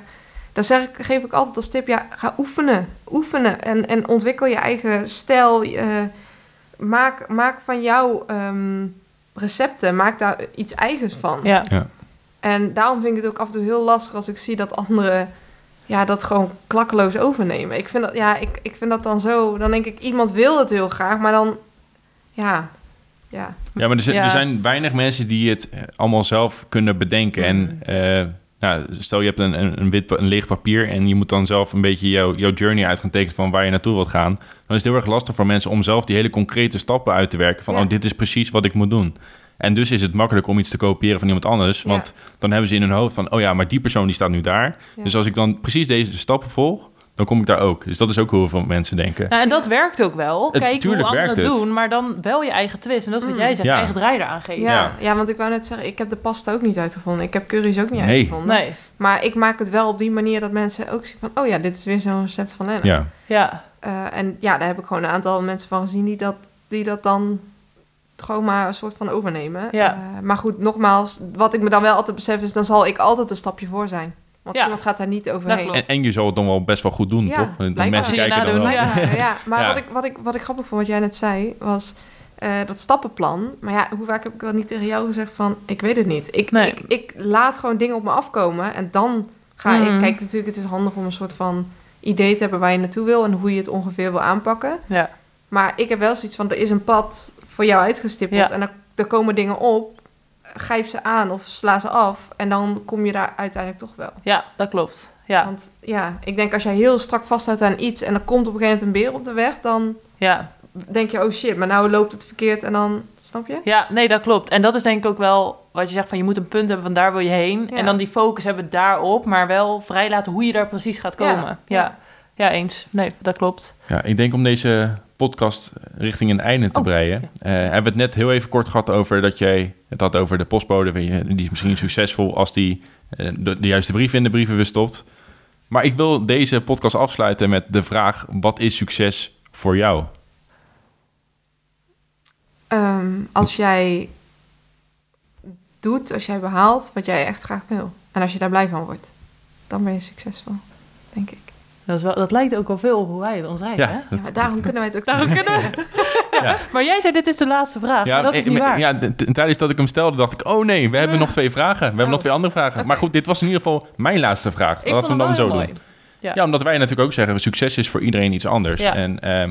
S3: dan zeg ik, geef ik altijd als tip... ja, ga oefenen. Oefenen. En, en ontwikkel je eigen stijl. eh, maak, maak van jouw ehm, recepten... maak daar iets eigens van.
S1: Ja.
S3: En daarom vind ik het ook af en toe heel lastig... als ik zie dat anderen... ja, dat gewoon klakkeloos overnemen. Ik vind dat, ja, ik, ik vind dat dan zo... dan denk ik, iemand wil het heel graag... maar dan... ja, ja...
S2: Ja, maar er, zijn-
S1: Ja.
S2: er zijn weinig mensen die het eh, allemaal zelf kunnen bedenken. En eh, nou, stel je hebt een, een, een wit, een leeg papier en je moet dan zelf een beetje jouw, jouw journey uit gaan tekenen van waar je naartoe wilt gaan. Dan is het heel erg lastig voor mensen om zelf die hele concrete stappen uit te werken. Van,
S3: Ja.
S2: oh, dit is precies wat ik moet doen. En dus is het makkelijk om iets te kopiëren van iemand anders.
S3: Ja.
S2: Want dan hebben ze in hun hoofd van, oh ja, maar die persoon die staat nu daar.
S3: Ja.
S2: Dus als ik dan precies deze stappen volg, dan kom ik daar ook. Dus dat is ook hoe veel mensen denken.
S1: Nou, en dat werkt ook wel.
S2: Het-
S1: Kijk hoe anderen het doen, maar dan wel je eigen twist. En dat is wat
S3: Mm.
S1: jij zegt,
S2: Ja.
S1: eigen draai eraan geven.
S3: Ja,
S2: Ja.
S3: ja. want ik wou net zeggen, ik heb de pasta ook niet uitgevonden. Ik heb curry's ook niet
S2: Nee.
S3: uitgevonden.
S1: Nee,
S3: Maar ik maak het wel op die manier dat mensen ook zien van... oh ja, dit is weer zo'n recept van Lenne.
S2: Ja,
S1: ja.
S3: Eh, en ja, daar heb ik gewoon een aantal mensen van gezien die dat, die dat dan gewoon maar een soort van overnemen.
S1: Ja.
S3: Eh, maar goed, nogmaals, wat ik me dan wel altijd besef is, dan zal ik altijd een stapje voor zijn. Want
S1: Ja.
S3: iemand gaat daar niet overheen.
S2: En, en je zal het dan wel best wel goed doen,
S3: Ja,
S2: toch? De
S3: blijkbaar.
S2: mensen kijken dan
S1: nadoen,
S2: wel.
S1: ja.
S3: Maar
S2: Ja.
S3: Wat, ik, wat, ik, wat ik grappig vond, wat jij net zei, was eh, dat stappenplan. Maar ja, hoe vaak heb ik wel niet tegen jou gezegd van, ik weet het niet. Ik,
S1: Nee.
S3: ik, ik laat gewoon dingen op me afkomen en dan ga
S1: Mhm.
S3: ik... Kijk, natuurlijk, het is handig om een soort van idee te hebben waar je naartoe wil en hoe je het ongeveer wil aanpakken.
S1: Ja.
S3: Maar ik heb wel zoiets van, er is een pad voor jou uitgestippeld
S1: Ja.
S3: en er, er komen dingen op. Grijp ze aan of sla ze af en dan kom je daar uiteindelijk toch wel.
S1: ja, dat klopt. Ja,
S3: Want ja, ik denk als jij heel strak vasthoudt aan iets en er komt op een gegeven moment een beer op de weg, dan
S1: ja.
S3: denk je, oh shit, maar nou loopt het verkeerd en dan, snap je?
S1: Ja, nee, dat klopt. En dat is denk ik ook wel wat je zegt van je moet een punt hebben van daar wil je heen.
S3: Ja.
S1: En dan die focus hebben daarop, maar wel vrij laten hoe je daar precies gaat
S3: Ja,
S1: komen. Ja, ja. eens. Nee, dat klopt.
S2: Ja, ik denk om deze podcast richting een einde te
S1: Oh,
S2: breien. eh, hebben we het net heel even kort gehad over dat jij het had over de postbode. Die is misschien succesvol als die eh, de, de juiste brief in de brievenbus stopt. Maar ik wil deze podcast afsluiten met de vraag: wat is succes voor jou?
S3: Ehm, als jij doet, als jij behaalt wat jij echt graag wil. En als je daar blij van wordt, dan ben je succesvol, denk ik.
S1: Dat, is wel, dat lijkt ook al veel op hoe wij het omschrijven,
S2: Ja,
S1: hè?
S3: Ja, maar daarom kunnen wij het ook
S1: Daarom kunnen we... [laughs] ja. Maar jij zei, dit is de laatste vraag. maar dat is
S2: eh,
S1: niet waar.
S2: ja, tijdens dat ik hem stelde, dacht ik: oh nee, we hebben nog twee vragen. We hebben
S3: Oh.
S2: nog twee andere vragen. Maar goed, dit was in ieder geval mijn laatste vraag.
S1: ik
S2: Laten we hem dan
S1: wel
S2: zo doen.
S1: Ja.
S2: Ja, omdat wij natuurlijk ook zeggen, succes is voor iedereen iets anders.
S1: Ja.
S2: En ehm,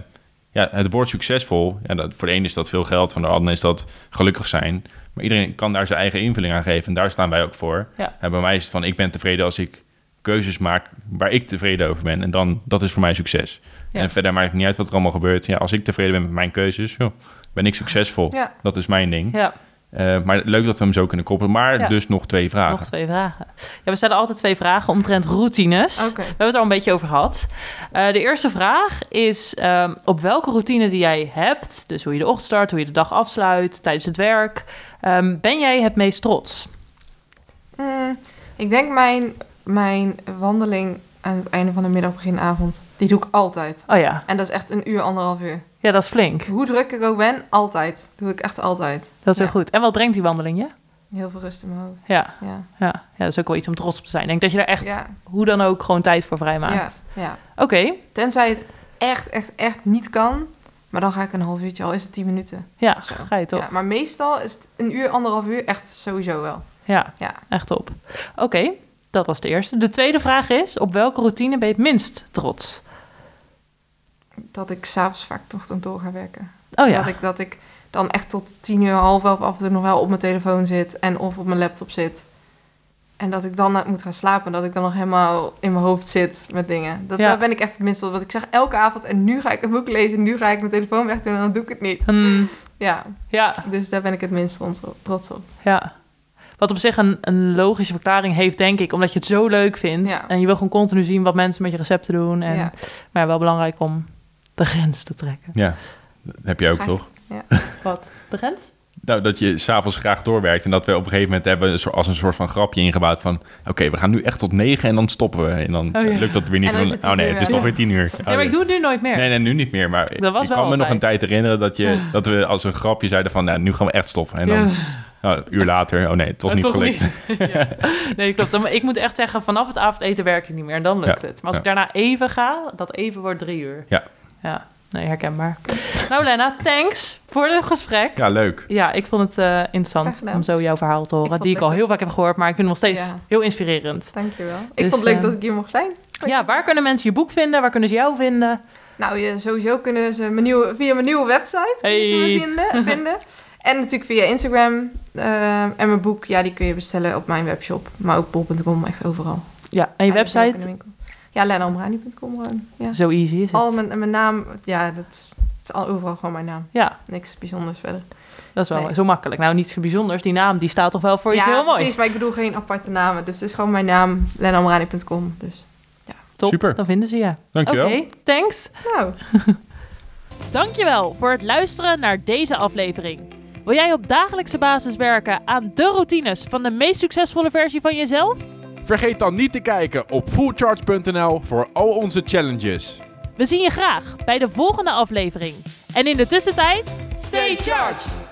S2: ja, het woord succesvol, ja, dat, voor de een is dat veel geld, voor de ander is dat gelukkig zijn. Maar iedereen kan daar zijn eigen invulling aan geven en daar staan wij ook voor.
S1: Ja.
S2: En bij mij is het van, ik ben tevreden als ik keuzes maak waar ik tevreden over ben. En dan, dat is voor mij succes.
S1: Ja.
S2: En verder maakt het niet uit wat er allemaal gebeurt. Ja, als ik tevreden ben met mijn keuzes, joh, ben ik succesvol.
S3: Ja.
S2: Dat is mijn ding.
S1: Ja,
S2: Eh, maar leuk dat we hem zo kunnen koppelen. Maar
S1: Ja.
S2: dus nog twee vragen.
S1: nog twee vragen. Ja, we stellen altijd twee vragen omtrent routines. We hebben het er al een beetje over gehad. Eh, de eerste vraag is ehm, op welke routine die jij hebt, dus hoe je de ochtend start, hoe je de dag afsluit, tijdens het werk, ehm, ben jij het meest trots?
S3: Mm, ik denk mijn, mijn wandeling aan het einde van de middag, begin avond, die doe ik altijd.
S1: Oh ja,
S3: En dat is echt een uur, anderhalf uur.
S1: ja dat is flink.
S3: Hoe druk ik ook ben, altijd. Doe ik echt altijd.
S1: Dat is heel
S3: Ja.
S1: goed. En wat brengt die wandeling je?
S3: Heel veel rust in mijn hoofd.
S1: Ja,
S3: Ja,
S1: ja, ja, dat is ook wel iets om trots op te zijn. Ik denk dat je daar echt,
S3: ja,
S1: hoe dan ook, gewoon tijd voor
S3: ja,
S1: vrijmaakt.
S3: ja.
S1: Oké,
S3: Tenzij het echt, echt, echt niet kan. Maar dan ga ik een half uurtje, al is het tien minuten.
S1: ja,
S3: Zo.
S1: ga je toch?
S3: Ja, maar meestal is het een uur, anderhalf uur echt sowieso wel.
S1: Ja,
S3: Ja.
S1: echt top. Oké, dat was de eerste. De tweede vraag is, op welke routine ben je het minst trots?
S3: Dat ik s'avonds vaak toch dan door ga werken.
S1: Oh ja,
S3: Dat, ik, dat ik dan echt tot tien uur, half elf af en toe nog wel op mijn telefoon zit. En of op mijn laptop zit. En dat ik dan moet gaan slapen. Dat ik dan nog helemaal in mijn hoofd zit met dingen. Dat,
S1: Ja.
S3: Daar ben ik echt het minste. Want ik zeg elke avond, en nu ga ik een boek lezen. Nu ga ik mijn telefoon wegdoen en dan doe ik het niet.
S1: Hmm,
S3: Ja,
S1: ja,
S3: dus daar ben ik het minst trots op- trots op.
S1: ja. Wat op zich een, een logische verklaring heeft, denk ik, omdat je het zo leuk vindt.
S3: Ja.
S1: En je wil gewoon continu zien wat mensen met je recepten doen. En,
S3: Ja.
S1: Maar ja, wel belangrijk om de grens te trekken.
S2: Ja, dat heb je ook toch?
S1: Wat? De grens?
S2: Nou, dat je s'avonds graag doorwerkt en dat we op een gegeven moment hebben als een soort van grapje ingebouwd van... Oké, we gaan nu echt tot negen en dan stoppen we. En dan
S1: Oh, ja.
S2: lukt dat weer niet.
S3: Dan
S2: Dan- oh nee, het is toch
S1: ja.
S2: weer tien uur. Oh,
S1: Nee, maar ik doe het nu nooit meer.
S2: Nee, nee, nu niet meer. Maar
S1: Dat was
S2: ik
S1: wel
S2: kan me nog een tijd herinneren dat, je, dat we als een grapje zeiden van... Nou, nu gaan we echt stoppen. En dan nou, een uur later, oh nee, toch
S1: Eh,
S2: niet
S1: toch
S2: gelukt.
S1: niet. [laughs] Ja. Nee, klopt. Dan- Ik moet echt zeggen, vanaf het avondeten werk ik niet meer. En dan lukt
S2: Ja,
S1: het. Maar als
S2: ja.
S1: ik daarna even ga, dat even wordt drie uur.
S2: Ja.
S1: Ja, nee, herkenbaar. Nou, Lena, thanks voor dit gesprek.
S2: Ja, leuk.
S1: Ja, ik vond het eh, interessant om zo jouw verhaal te horen.
S3: vond
S1: die ik
S3: het
S1: al heel vaak heb gehoord, maar ik vind het nog steeds
S3: Ja.
S1: heel inspirerend.
S3: Dankjewel. Ik
S1: Dus,
S3: vond het leuk
S1: eh,
S3: dat ik hier mocht zijn.
S1: Ja, waar kunnen mensen je boek vinden? Waar kunnen ze jou vinden?
S3: Nou, je, sowieso kunnen ze mijn nieuwe, via mijn nieuwe website kunnen ze me vinden, vinden. [laughs] En natuurlijk via Instagram. eh, en mijn boek, ja, die kun je bestellen op mijn webshop. Maar ook bol.com, echt overal.
S1: Ja, en je website?
S3: Ja, lenambrani.com gewoon. Ja.
S1: Zo easy is het.
S3: Al mijn, mijn naam, ja, dat is, het is al overal gewoon mijn naam.
S1: Ja,
S3: Niks bijzonders verder.
S1: dat is wel
S3: Nee.
S1: zo makkelijk. Nou, niets bijzonders. Die naam die staat toch wel voor iets
S3: ja,
S1: heel moois.
S3: precies, maar ik bedoel geen aparte namen. Dus het is gewoon mijn naam, lenambrani.com. Dus,
S1: Top,
S2: Super.
S1: dan vinden ze je.
S2: Dankjewel.
S1: Oké, thanks.
S3: nou, [laughs]
S1: Dankjewel voor het luisteren naar deze aflevering. Wil jij op dagelijkse basis werken aan de routines van de meest succesvolle versie van jezelf?
S4: Vergeet dan niet te kijken op fullcharge.nl voor al onze challenges.
S1: We zien je graag bij de volgende aflevering. En in de tussentijd, stay charged!